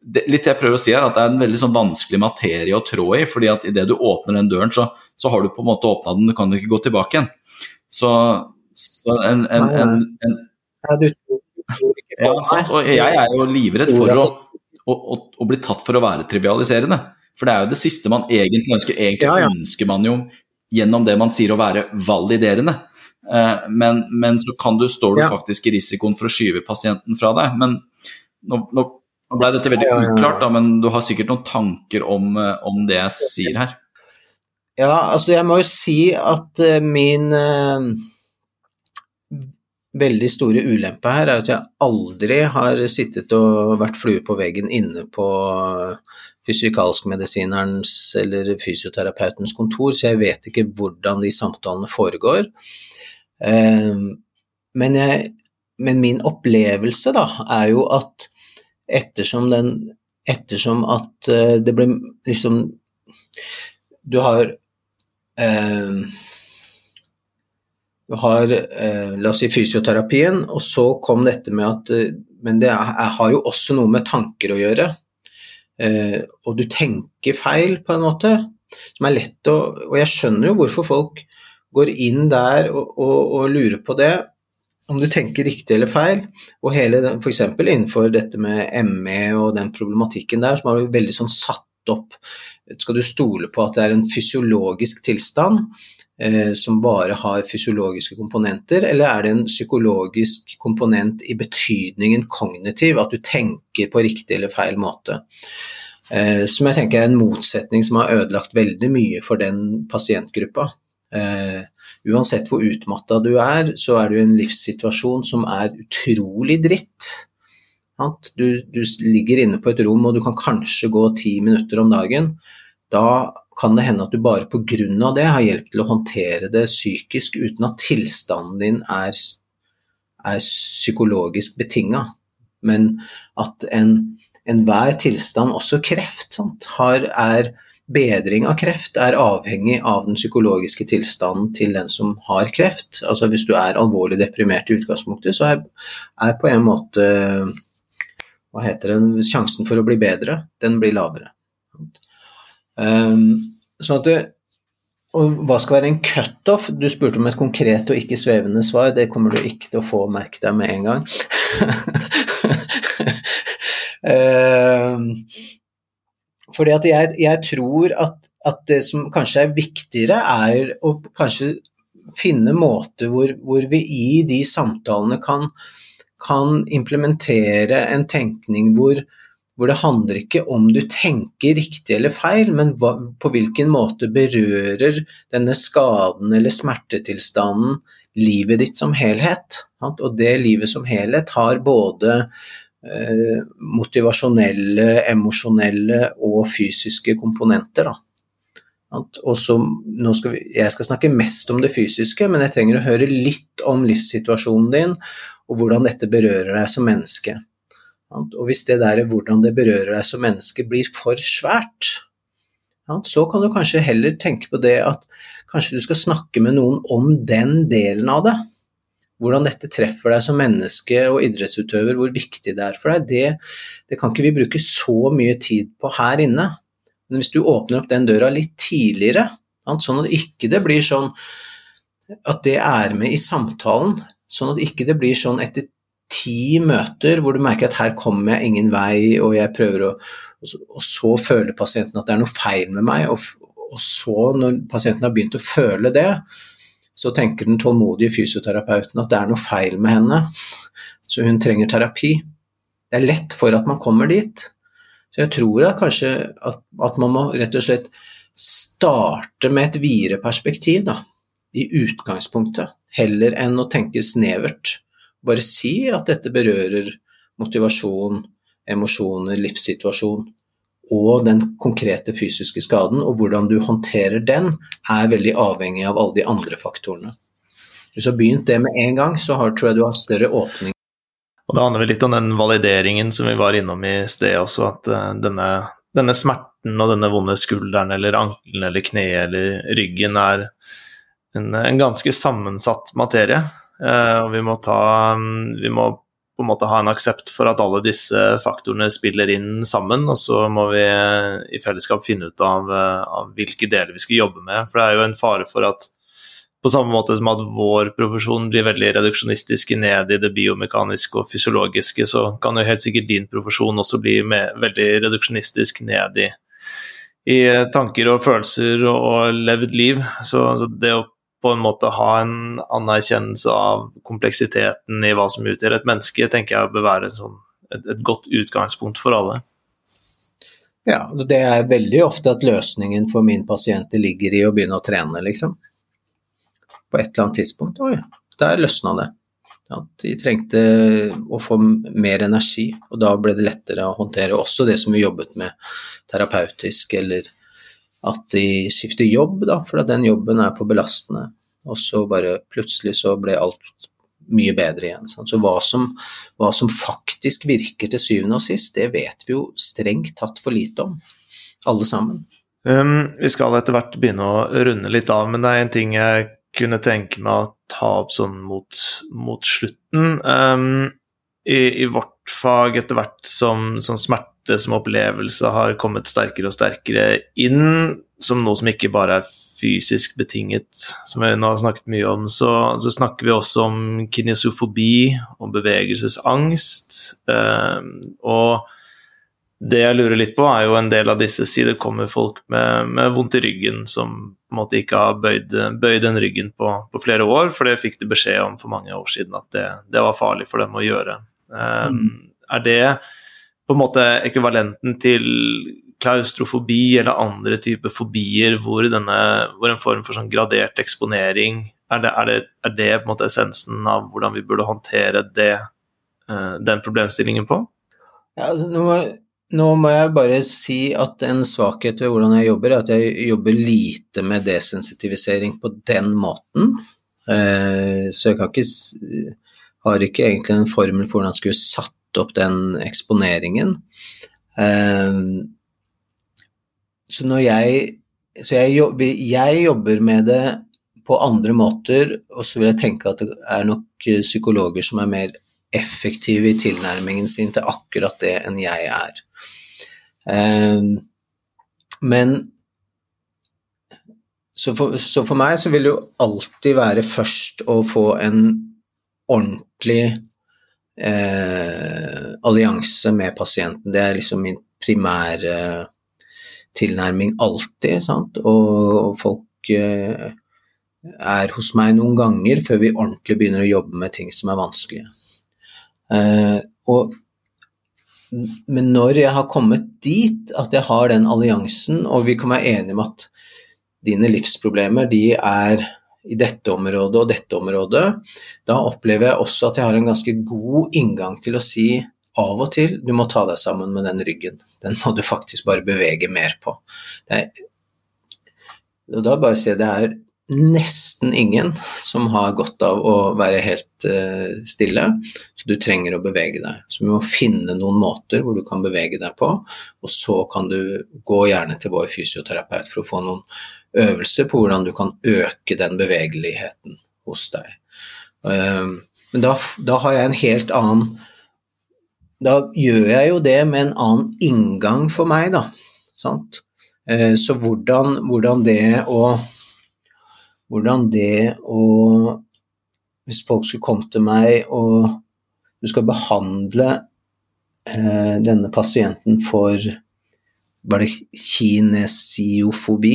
det, litt jeg prøver å si her, at det er en veldig sånn vanskelig materie å trå i. fordi at idet du åpner den døren, så, så har du på en måte åpna den, du kan ikke gå tilbake igjen. Så, så en, en, en, en ja, sant? Og jeg er jo livredd for å, å, å, å, bli tatt for å være trivialiserende. For det er jo det siste man egentlig ønsker. Egentlig ja, ja. ønsker man jo gjennom det man sier å være validerende. Eh, men, men, så kan du, står du faktisk i risikoen for å skyve pasienten fra deg. Men nå, nå, nå ble dette veldig uklart, da, men du har sikkert noen tanker om, eh, om, det jeg sier her? Ja, altså jeg må jo si at uh, min uh veldig store ulempe her er at jeg aldri har sittet og vært flue på veggen inne på fysikalskmedisinerens eller fysioterapeutens kontor, så jeg vet ikke hvordan de samtalene foregår. Ehm, men, jeg, men min opplevelse da, er jo at ettersom, den, ettersom at eh, det ble liksom Du har eh, du har eh, la oss si fysioterapien, og så kom dette med at eh, Men det er, har jo også noe med tanker å gjøre. Eh, og du tenker feil, på en måte. Som er lett å Og jeg skjønner jo hvorfor folk går inn der og, og, og lurer på det. Om du tenker riktig eller feil. Og hele f.eks. innenfor dette med ME og den problematikken der, som du veldig sånn satt opp Skal du stole på at det er en fysiologisk tilstand? eh, som bare har fysiologiske komponenter, eller er det en psykologisk komponent i betydningen kognitiv, at du tenker på riktig eller feil måte? Eh, som jeg tenker er en motsetning som har ødelagt veldig mye for den pasientgruppa. Eh, uansett hvor utmatta du er, så er du i en livssituasjon som er utrolig dritt. Du, du, ligger inne på et rom og du kan kanskje gå ti minutter om dagen. Da kan det hende at du bare pga. det har hjelp til å håndtere det psykisk uten at tilstanden din er, er psykologisk betinga. Men at enhver en tilstand, også kreft, sant, har, er bedring av kreft er avhengig av den psykologiske tilstanden til den som har kreft. Altså Hvis du er alvorlig deprimert i utgangspunktet, så er, er på en måte hva heter det, sjansen for å bli bedre, den blir lavere. Um, sånn at det, og hva skal være en cutoff? Du spurte om et konkret og ikke svevende svar. Det kommer du ikke til å få, merk deg med en gang. fordi at jeg, jeg tror at, at, det som kanskje er viktigere, er å kanskje finne måter hvor, hvor vi i de samtalene kan, kan implementere en tenkning hvor, hvor, det handler ikke om du tenker riktig eller feil, men hva, på hvilken måte berører denne skaden eller smertetilstanden livet ditt som helhet. Og det livet som helhet har både Eh, motivasjonelle, emosjonelle og fysiske komponenter. Skal vi, jeg skal snakke mest om det fysiske, men jeg trenger å høre litt om livssituasjonen din og hvordan dette berører deg som menneske. Og hvis det der hvordan det berører deg som menneske blir for svært, så kan du kanskje heller tenke på det at kanskje du skal snakke med noen om den delen av det hvordan dette treffer deg som menneske og idrettsutøver, hvor viktig det er for deg, det, det, kan ikke vi bruke så mye tid på her inne. Men hvis du åpner opp den døra litt tidligere, sånn at ikke det blir sånn at det er med i samtalen, sånn at ikke det blir sånn etter ti møter hvor du merker at her kommer jeg ingen vei, og jeg prøver å Og så føler pasienten at det er noe feil med meg, og, og så, når pasienten har begynt å føle det, så tenker den tålmodige fysioterapeuten at det er noe feil med henne, så hun trenger terapi. Det er lett for at man kommer dit. Så jeg tror at kanskje at, at man må rett og slett starte med et videre perspektiv, da, i utgangspunktet, heller enn å tenke snevert. Bare si at dette berører motivasjon, emosjoner, livssituasjon og den konkrete fysiske skaden, og hvordan du håndterer den, er veldig avhengig av alle de andre faktorene. Hvis du har begynt det med en gang, så har, tror jeg du har større åpning. Og Det handler vel litt om den valideringen som vi var innom i sted også, at uh, denne, denne, smerten og denne vonde skulderen eller ankelen eller kneet eller ryggen er en, en ganske sammensatt materie. Uh, og vi må ta vi må på en måte ha en aksept for at alle disse faktorene spiller inn sammen, og så må vi i fellesskap finne ut av, av hvilke deler vi skal jobbe med. For det er jo en fare for at på samme måte som at vår profesjon blir veldig reduksjonistisk ned i det biomekaniske og fysiologiske, så kan jo helt sikkert din profesjon også bli med, veldig reduksjonistisk ned i, i tanker og følelser og, og levd liv. Så, så, det å på en måte ha en anerkjennelse av kompleksiteten i hva som utgjør et menneske, tenker jeg bør være sånn, et, et, godt utgangspunkt for alle. Ja, det er veldig ofte at løsningen for min pasient ligger i å begynne å trene, liksom. På et eller annet tidspunkt. Oi, der løsna det. At de trengte å få mer energi, og da ble det lettere å håndtere også det som vi jobbet med terapeutisk, eller at de skifter jobb, da, for den jobben er for belastende. Og så bare plutselig så ble alt mye bedre igjen. Sant? Så hva som, hva som, faktisk virker til syvende og sist, det vet vi jo strengt tatt for lite om, alle sammen. Um, vi skal etter hvert begynne å runde litt av, men det er en ting jeg kunne tenke meg å ta opp sånn mot, mot slutten. Um, i, i, vårt fag, etter hvert som, som smerte det som opplevelse har kommet sterkere og sterkere inn som noe som ikke bare er fysisk betinget, som vi nå har snakket mye om, så, så snakker vi også om kinesofobi og bevegelsesangst. Eh, og det jeg lurer litt på, er jo en del av disse sider kommer folk med, med vondt i ryggen som på en måte ikke har bøyd, bøyd den ryggen på, på, flere år, for det fikk de beskjed om for mange år siden at det, det var farlig for dem å gjøre. Eh, mm. Er det på en måte ekvivalenten til klaustrofobi eller andre typer fobier hvor, denne, hvor en form for sånn gradert eksponering er det, er, det, er det, på en måte essensen av hvordan vi burde håndtere det, uh, den problemstillingen på? Ja, altså, må, nå må jeg bare si at en svakhet ved hvordan jeg jobber, er at jeg jobber lite med desensitivisering på den måten. Eh, så jeg ikke har ikke egentlig en formel for hvordan jeg skulle satt opp den eksponeringen. Eh, så når jeg Så jeg jeg jobber med det på andre måter, og så vil jeg tenke at det er nok psykologer som er mer effektive i tilnærmingen sin til akkurat det enn jeg er. Ehm, men så for, så for, meg så vil det jo alltid være først å få en ordentlig eh, allianse med pasienten. Det er liksom min primære tilnærming alltid. Sant? Og folk eh, er hos meg noen ganger før vi ordentlig begynner å jobbe med ting som er vanskelige. Eh, og men når jeg har kommet dit at jeg har den alliansen, og vi kan være enige om at dine livsproblemer de er i dette området og dette området, da opplever jeg også at jeg har en ganske god inngang til å si av og til du må ta deg sammen med den ryggen. Den må du faktisk bare bevege mer på. Er, og da bare si det er nesten ingen som har godt av å være helt uh, stille, så du trenger å bevege deg. Så vi må finne noen måter hvor du kan bevege deg på, og så kan du gå gjerne til vår fysioterapeut for å få noen øvelser på hvordan du kan øke den bevegeligheten hos deg. Uh, men da, da har jeg en helt annen Da gjør jeg jo det med en annen inngang for meg, da. Sant? Uh, så hvordan, hvordan det å hvordan det å Hvis folk skulle komme til meg og du skal behandle eh, denne pasienten for Var det kinesiofobi?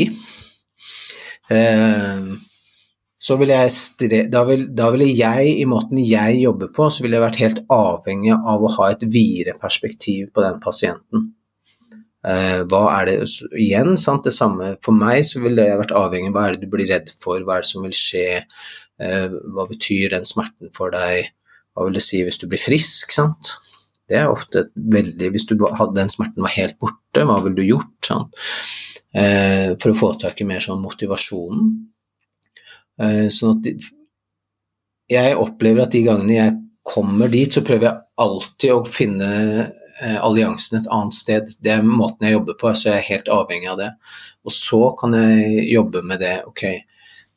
Eh, så vil jeg da, vil, da ville jeg, i måten jeg jobber på, så ville jeg vært helt avhengig av å ha et videre perspektiv på den pasienten. Eh, hva er det Igjen, sant, det samme for meg, så ville jeg vært avhengig av hva er det du blir redd for, hva er det som vil skje, eh, hva betyr den smerten for deg, hva vil det si hvis du blir frisk, sant. Det er ofte veldig Hvis du hadde den smerten var helt borte, hva ville du gjort? Sånn. Eh, for å få tak i mer sånn motivasjonen. Sånn at jeg opplever at de gangene jeg kommer dit, så prøver jeg alltid å finne Eh, alliansen et annet sted. Det er måten jeg jobber på, så jeg er helt avhengig av det. Og så kan jeg jobbe med det. Ok,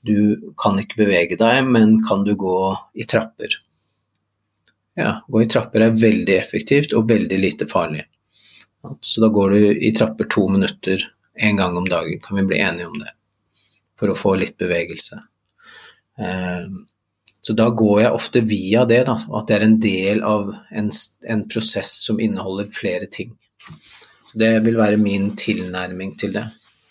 du kan ikke bevege deg, men kan du gå i trapper? Ja, gå i trapper er veldig effektivt og veldig lite farlig. Så da går du i trapper to minutter en gang om dagen, kan vi bli enige om det. For å få litt bevegelse. Um, så da går jeg ofte via det, da, at det er en del av en, en prosess som inneholder flere ting. Det vil være min tilnærming til det.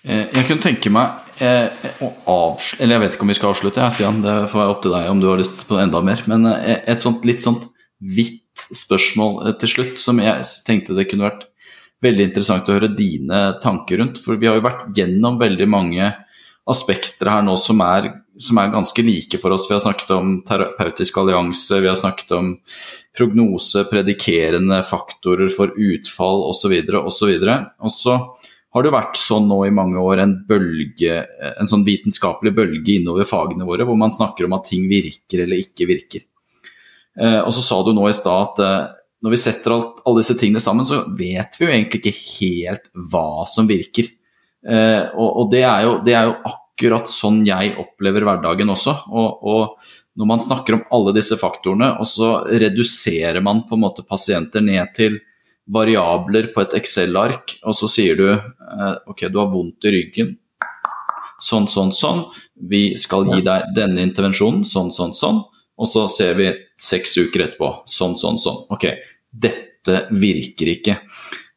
Eh, jeg kunne tenke meg eh, å avslutte Eller jeg vet ikke om vi skal avslutte, Stian. Det får være opp til deg om du har lyst på enda mer. Men eh, et sånt litt sånt hvitt spørsmål til slutt, som jeg tenkte det kunne vært veldig interessant å høre dine tanker rundt. For vi har jo vært gjennom veldig mange aspekter her nå som er, som er, ganske like for oss. Vi har snakket om terapeutisk allianse, vi har snakket om prognose, predikerende faktorer for utfall osv. osv. Og så har det vært sånn nå i mange år en bølge, en sånn vitenskapelig bølge innover fagene våre, hvor man snakker om at ting virker eller ikke virker. Eh, og så sa du nå i stad at eh, når vi setter alt, alle disse tingene sammen, så vet vi jo egentlig ikke helt hva som virker. Eh, og, og det, er jo, det, er jo, akkurat sånn jeg opplever hverdagen også. Og, og, når man snakker om alle disse faktorene, og så reduserer man på en måte pasienter ned til variabler på et Excel-ark, og så sier du ok, du har vondt i ryggen, sånn, sånn, sånn. Vi skal gi deg denne intervensjonen, sånn, sånn, sånn. Og så ser vi seks uker etterpå, sånn, sånn, sånn. Ok, dette virker ikke.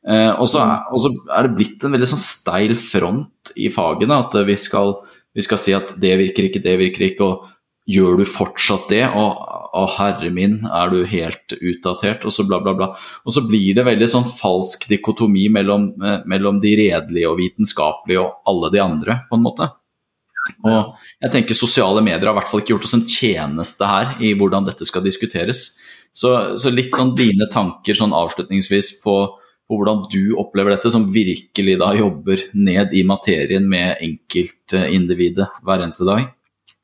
Eh, og, så er, og, så er, det blitt en veldig sånn steil front i fagene. At vi skal, vi skal, si at det virker ikke, det virker ikke. Og gjør du fortsatt det? Og å herre min, er du helt utdatert? Og så bla, bla, bla. Og så blir det veldig sånn falsk dikotomi mellom, eh, mellom de redelige og vitenskapelige og alle de andre, på en måte. Og jeg tenker Sosiale medier har i hvert fall ikke gjort oss en tjeneste her i hvordan dette skal diskuteres. Så, så litt sånn dine tanker sånn avslutningsvis på på, hvordan du opplever dette, som virkelig da jobber ned i materien med enkeltindividet hver eneste dag?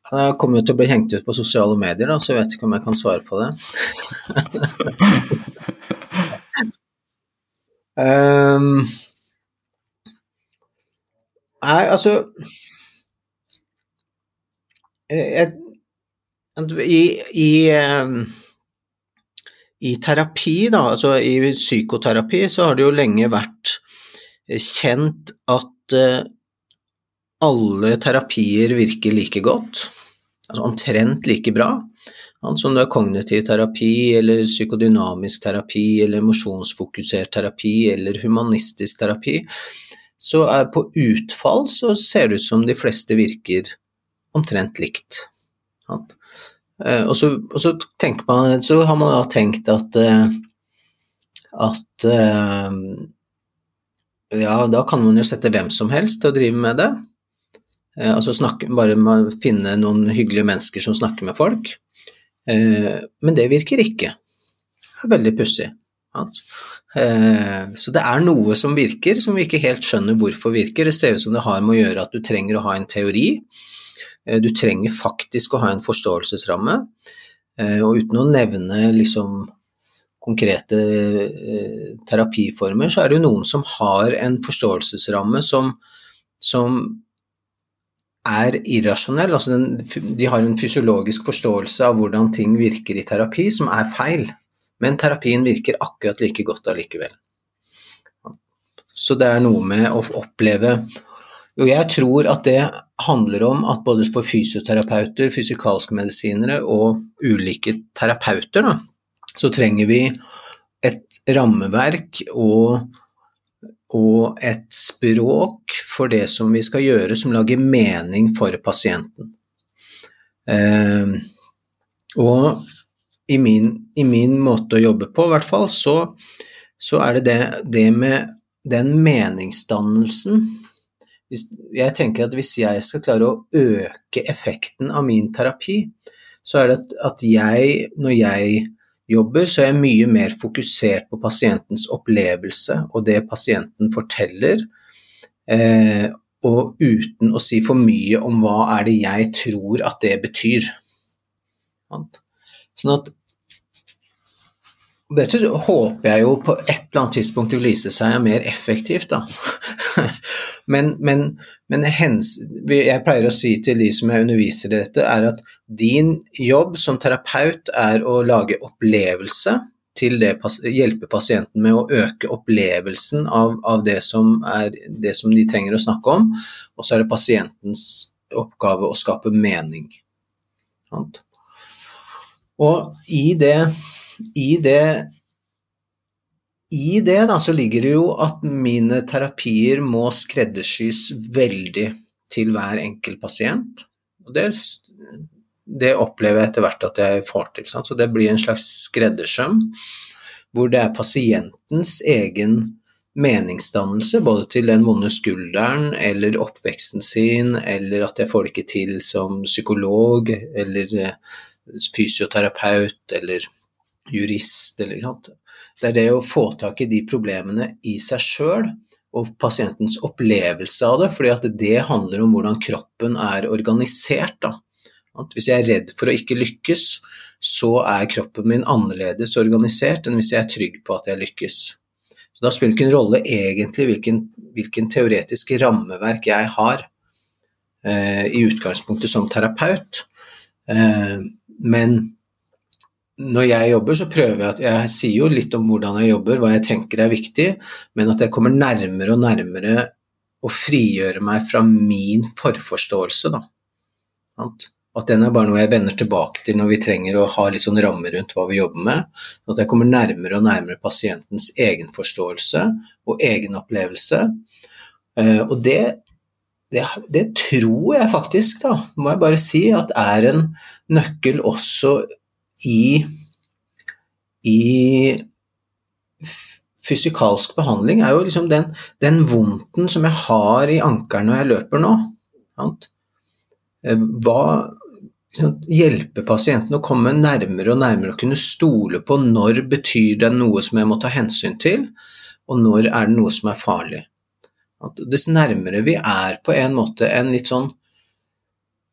Jeg kommer jo til å bli hengt ut på sosiale medier, da, så jeg vet ikke om jeg kan svare på det. um, nei, altså i, i, um, I terapi, da, altså i psykoterapi, så har det jo lenge vært kjent at uh, alle terapier virker like godt, altså omtrent like bra. Som det er kognitiv terapi eller psykodynamisk terapi eller emosjonsfokusert terapi eller humanistisk terapi, så er på utfall så ser det ut som de fleste virker omtrent likt. Ja. og så, og så, man, så har man da tenkt at, eh, at eh, ja, da kan man jo sette hvem som helst til å drive med det. Eh, altså snakke, bare finne noen hyggelige mennesker som snakker med folk. Eh, men det virker ikke. Det er veldig pussig. Eh, så det er noe som virker, som vi ikke helt skjønner hvorfor virker. Det ser ut som det har med å gjøre at du trenger å ha en teori. Du trenger faktisk å ha en forståelsesramme. Og uten å nevne liksom konkrete terapiformer, så er det jo noen som har en forståelsesramme som, som er irrasjonell. Altså den, de har en fysiologisk forståelse av hvordan ting virker i terapi, som er feil. Men terapien virker akkurat like godt allikevel. Så det er noe med å oppleve Og jeg tror at det handler om at både for fysioterapeuter, fysikalske medisinere og ulike terapeuter, da, så trenger vi et rammeverk og og et språk for det som vi skal gjøre, som lager mening for pasienten. Eh, og i min, i min, måte å jobbe på, i hvert fall, så, så er det, det det med den meningsdannelsen Jeg tenker at hvis jeg skal klare å øke effekten av min terapi, så er det at jeg, når jeg jobber, så er jeg mye mer fokusert på pasientens opplevelse og det pasienten forteller, eh, og uten å si for mye om hva er det jeg tror at det betyr. Sånn at dette håper jeg jo på et eller annet tidspunkt vil vise seg mer effektivt, da. men, men, men hens, jeg pleier å si til de som jeg underviser i dette, er at din jobb som terapeut er å lage opplevelse til det, hjelpe pasienten med å øke opplevelsen av, av det, som er, det som de trenger å snakke om, og så er det pasientens oppgave å skape mening. Og i det i det i det da, så ligger det jo at mine terapier må skreddersys veldig til hver enkelt pasient. Og det, det opplever jeg etter hvert at jeg får til. Sant? Så det blir en slags skreddersøm hvor det er pasientens egen meningsdannelse, både til den vonde skulderen eller oppveksten sin, eller at jeg får det ikke til som psykolog eller eh, fysioterapeut eller jurist eller sant. Det er det å få tak i de problemene i seg sjøl og pasientens opplevelse av det, fordi at det handler om hvordan kroppen er organisert. Da. Hvis jeg er redd for å ikke lykkes, så er kroppen min annerledes organisert enn hvis jeg er trygg på at jeg lykkes. Så Da spiller det ikke en rolle egentlig hvilken, hvilken teoretisk rammeverk jeg har eh, i utgangspunktet som terapeut, eh, men når jeg jobber, så prøver jeg at jeg sier jo litt om hvordan jeg jobber, hva jeg tenker er viktig, men at jeg kommer nærmere og nærmere å frigjøre meg fra min forforståelse. Da. At den er bare noe jeg vender tilbake til når vi trenger å ha litt sånn ramme rundt hva vi jobber med. At jeg kommer nærmere og nærmere pasientens egenforståelse og egenopplevelse. opplevelse. og det, det, det tror jeg faktisk, da, må jeg bare si, at er en nøkkel også i, i fysikalsk behandling er jo liksom den, den vondten som jeg har i ankelen når jeg løper nå. Sant? Eh, hva hjelpe pasienten å komme nærmere og nærmere og kunne stole på når betyr det noe som jeg må ta hensyn til, og når er det noe som er farlig. At dess nærmere vi er på en måte en litt sånn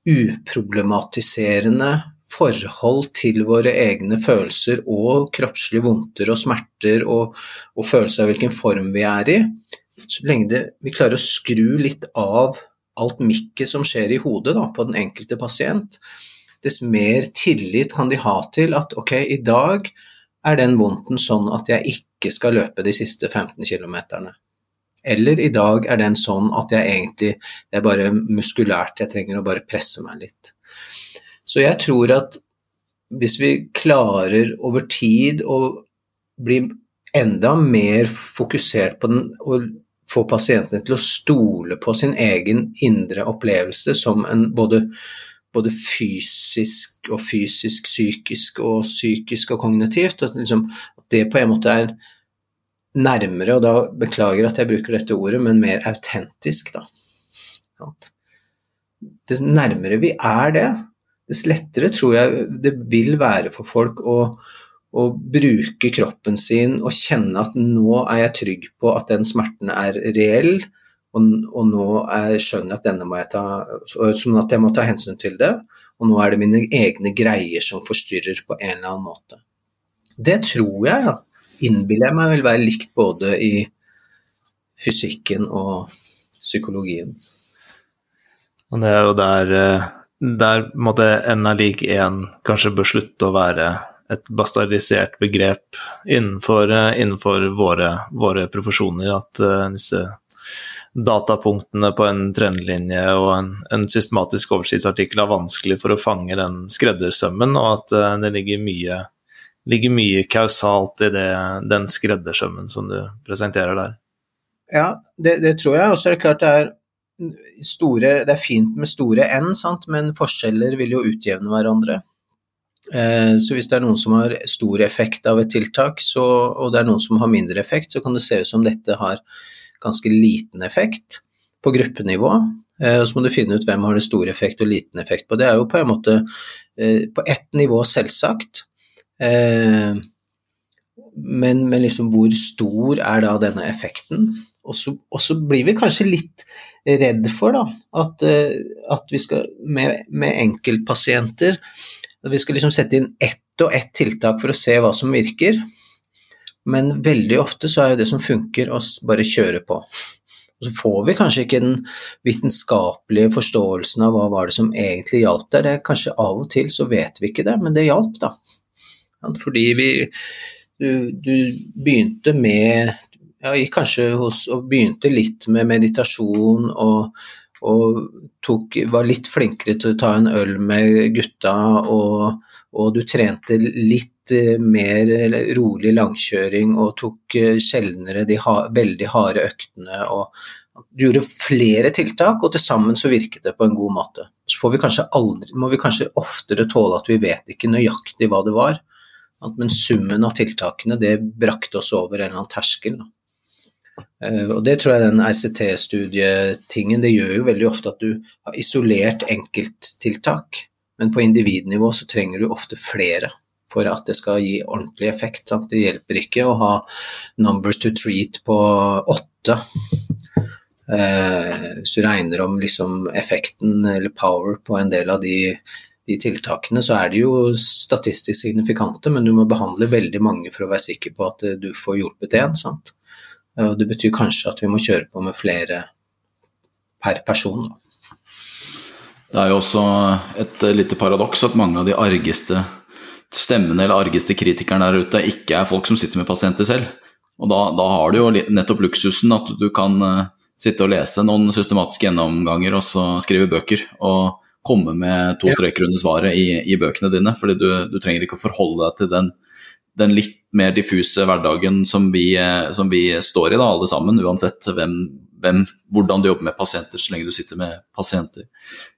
uproblematiserende forhold til våre egne følelser og kroppslige vondter og smerter og, og følelse av hvilken form vi er i, så lenge det, vi klarer å skru litt av alt mikket som skjer i hodet da, på den enkelte pasient, dess mer tillit kan de ha til at ok, i dag er den vondten sånn at jeg ikke skal løpe de siste 15 km. Eller i dag er den sånn at jeg egentlig Det er bare muskulært, jeg trenger å bare presse meg litt. Så jeg tror at hvis vi klarer over tid å bli enda mer fokusert på den og få pasientene til å stole på sin egen indre opplevelse som en både, både fysisk og fysisk, psykisk og psykisk og kognitivt. At, liksom, det på en måte er nærmere, og da beklager at jeg bruker dette ordet, men mer autentisk, da. Det nærmere vi er det, dess lettere tror jeg det vil være for folk å, å bruke kroppen sin og kjenne at nå er jeg trygg på at den smerten er reell, og, og nå er, skjønner jeg at denne må jeg ta Sånn at jeg må ta hensyn til det, og nå er det mine egne greier som forstyrrer på en eller annen måte. Det tror jeg, ja innbiller jeg meg vil være likt både i fysikken og psykologien. Og det er jo der, eh, der måtte N er lik 1 kanskje bør slutte å være et bastardisert begrep innenfor, eh, innenfor våre, våre, profesjoner. At uh, disse datapunktene på en trendlinje og en, en, systematisk oversiktsartikkel er vanskelig for å fange den skreddersømmen, og at uh, det ligger mye ligger mye kausalt i det, den skreddersømmen som du presenterer der. Ja, det, det tror jeg. Og så er det klart det er store Det er fint med store N, sant? men forskjeller vil jo utjevne hverandre. Eh, så hvis det er noen som har stor effekt av et tiltak, så, og det er noen som har mindre effekt, så kan det se ut som dette har ganske liten effekt på gruppenivå. Eh, og så må du finne ut hvem har det store effekt og liten effekt på. Det er jo på en måte eh, på ett nivå selvsagt, men, men, liksom hvor stor er da denne effekten? Og så blir vi kanskje litt redd for da, at, eh, at vi skal med, med enkeltpasienter Vi skal liksom sette inn ett og ett tiltak for å se hva som virker. Men veldig ofte så er jo det som funker, å bare kjøre på. Og så får vi kanskje ikke den vitenskapelige forståelsen av hva var det som egentlig hjalp der. Det er kanskje Av og til så vet vi ikke det, men det hjalp, da. Fordi vi du, du begynte med ja, gikk kanskje hos og begynte litt med meditasjon og, og tok, var litt flinkere til å ta en øl med gutta, og, og du trente litt eh, mer rolig langkjøring og tok eh, sjeldnere de ha, veldig harde øktene. og du gjorde flere tiltak, og til sammen så virket det på en god måte. Så vi aldri, må vi kanskje oftere tåle at vi vet ikke nøyaktig hva det var. Men summen av tiltakene det brakte oss over en eller annen terskel. Eh, og Det tror jeg den ICT-studietingen det gjør jo veldig ofte at du har isolert enkelttiltak, men på individnivå så trenger du ofte flere for at det skal gi ordentlig effekt. Sant? Det hjelper ikke å ha numbers to treat på åtte. Eh, hvis du regner om liksom effekten eller power på en del av de de tiltakene, så er de jo statistisk signifikante, men du må behandle veldig mange for å være sikker på at eh, du får hjulpet én. Og det betyr kanskje at vi må kjøre på med flere per person. Det er jo også et eh, lite paradoks at mange av de argeste stemmene eller argeste kritikerne der ute ikke er folk som sitter med pasienter selv. Og da, da har du jo nettopp luksusen at du kan uh, sitte og lese noen systematiske gjennomganger og så skrive bøker. og komme med to streker under svaret i, i, bøkene dine. fordi du, du, trenger ikke å forholde deg til den, den litt mer diffuse hverdagen som vi, som vi, står i, da, alle sammen, uansett hvem, hvem, hvordan du jobber med pasienter, så lenge du sitter med pasienter.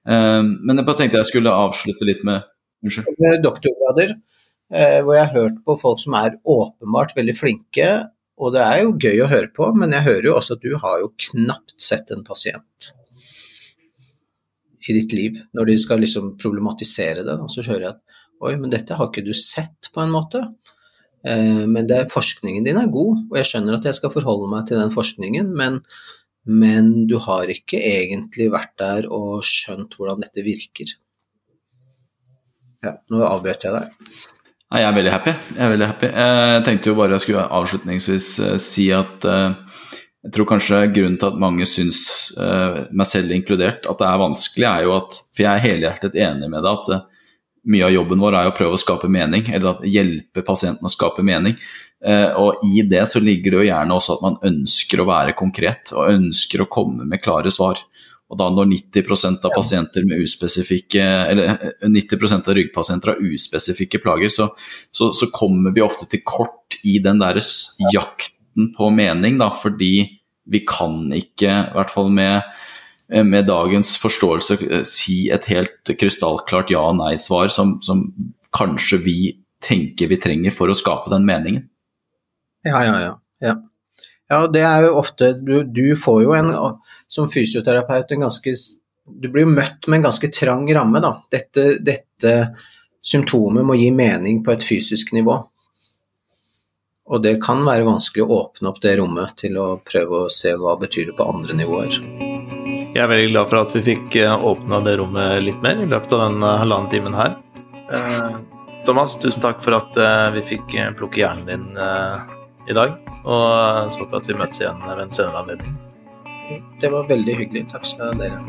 Uh, men jeg bare tenkte jeg skulle avslutte litt med Unnskyld. Doktorgrader, uh, hvor jeg har hørt på folk som er åpenbart veldig flinke, og det er jo gøy å høre på, men jeg hører jo også at du har jo knapt sett en pasient i ditt liv, når de skal liksom problematisere det. Og så hører jeg at oi, men dette har ikke du sett, på en måte. Eh, men det, forskningen din er god, og jeg skjønner at jeg skal forholde meg til den forskningen, men, men du har ikke egentlig vært der og skjønt hvordan dette virker. Ja, nå avbrøt jeg deg. Nei, jeg er veldig happy. Jeg er veldig happy. Jeg tenkte jo bare jeg skulle avslutningsvis eh, si at jeg tror kanskje grunnen til at mange syns, meg selv inkludert, at det er vanskelig, er jo at For jeg er helhjertet enig med deg at mye av jobben vår er å prøve å skape mening, eller hjelpe pasienten å skape mening. og i det så ligger det jo gjerne også at man ønsker å være konkret, og ønsker å komme med klare svar. Og da når 90% av pasienter med uspesifikke, eller 90% av ryggpasienter har uspesifikke plager, så, så, så, kommer vi ofte til kort i den der jakten på mening, da, fordi vi kan ikke, i hvert fall med, med dagens forståelse, si et helt krystallklart ja- og nei-svar som, som kanskje vi tenker vi trenger for å skape den meningen. Ja, ja, ja. ja. Ja, det er jo ofte Du, du får jo en, som fysioterapeut en ganske Du blir jo møtt med en ganske trang ramme, da. Dette, dette symptomet må gi mening på et fysisk nivå. Og det kan være vanskelig å åpne opp det rommet til å prøve å se hva det betyr på andre nivåer. Jeg er veldig glad for at vi fikk eh, åpna det rommet litt mer i løpet av den eh, halvannen timen her. Eh, Thomas, tusen takk for at vi fikk plukke hjernen din i dag. Og så håper jeg at vi møtes igjen ved en senere anledning. Det var veldig hyggelig. Takk skal dere ha.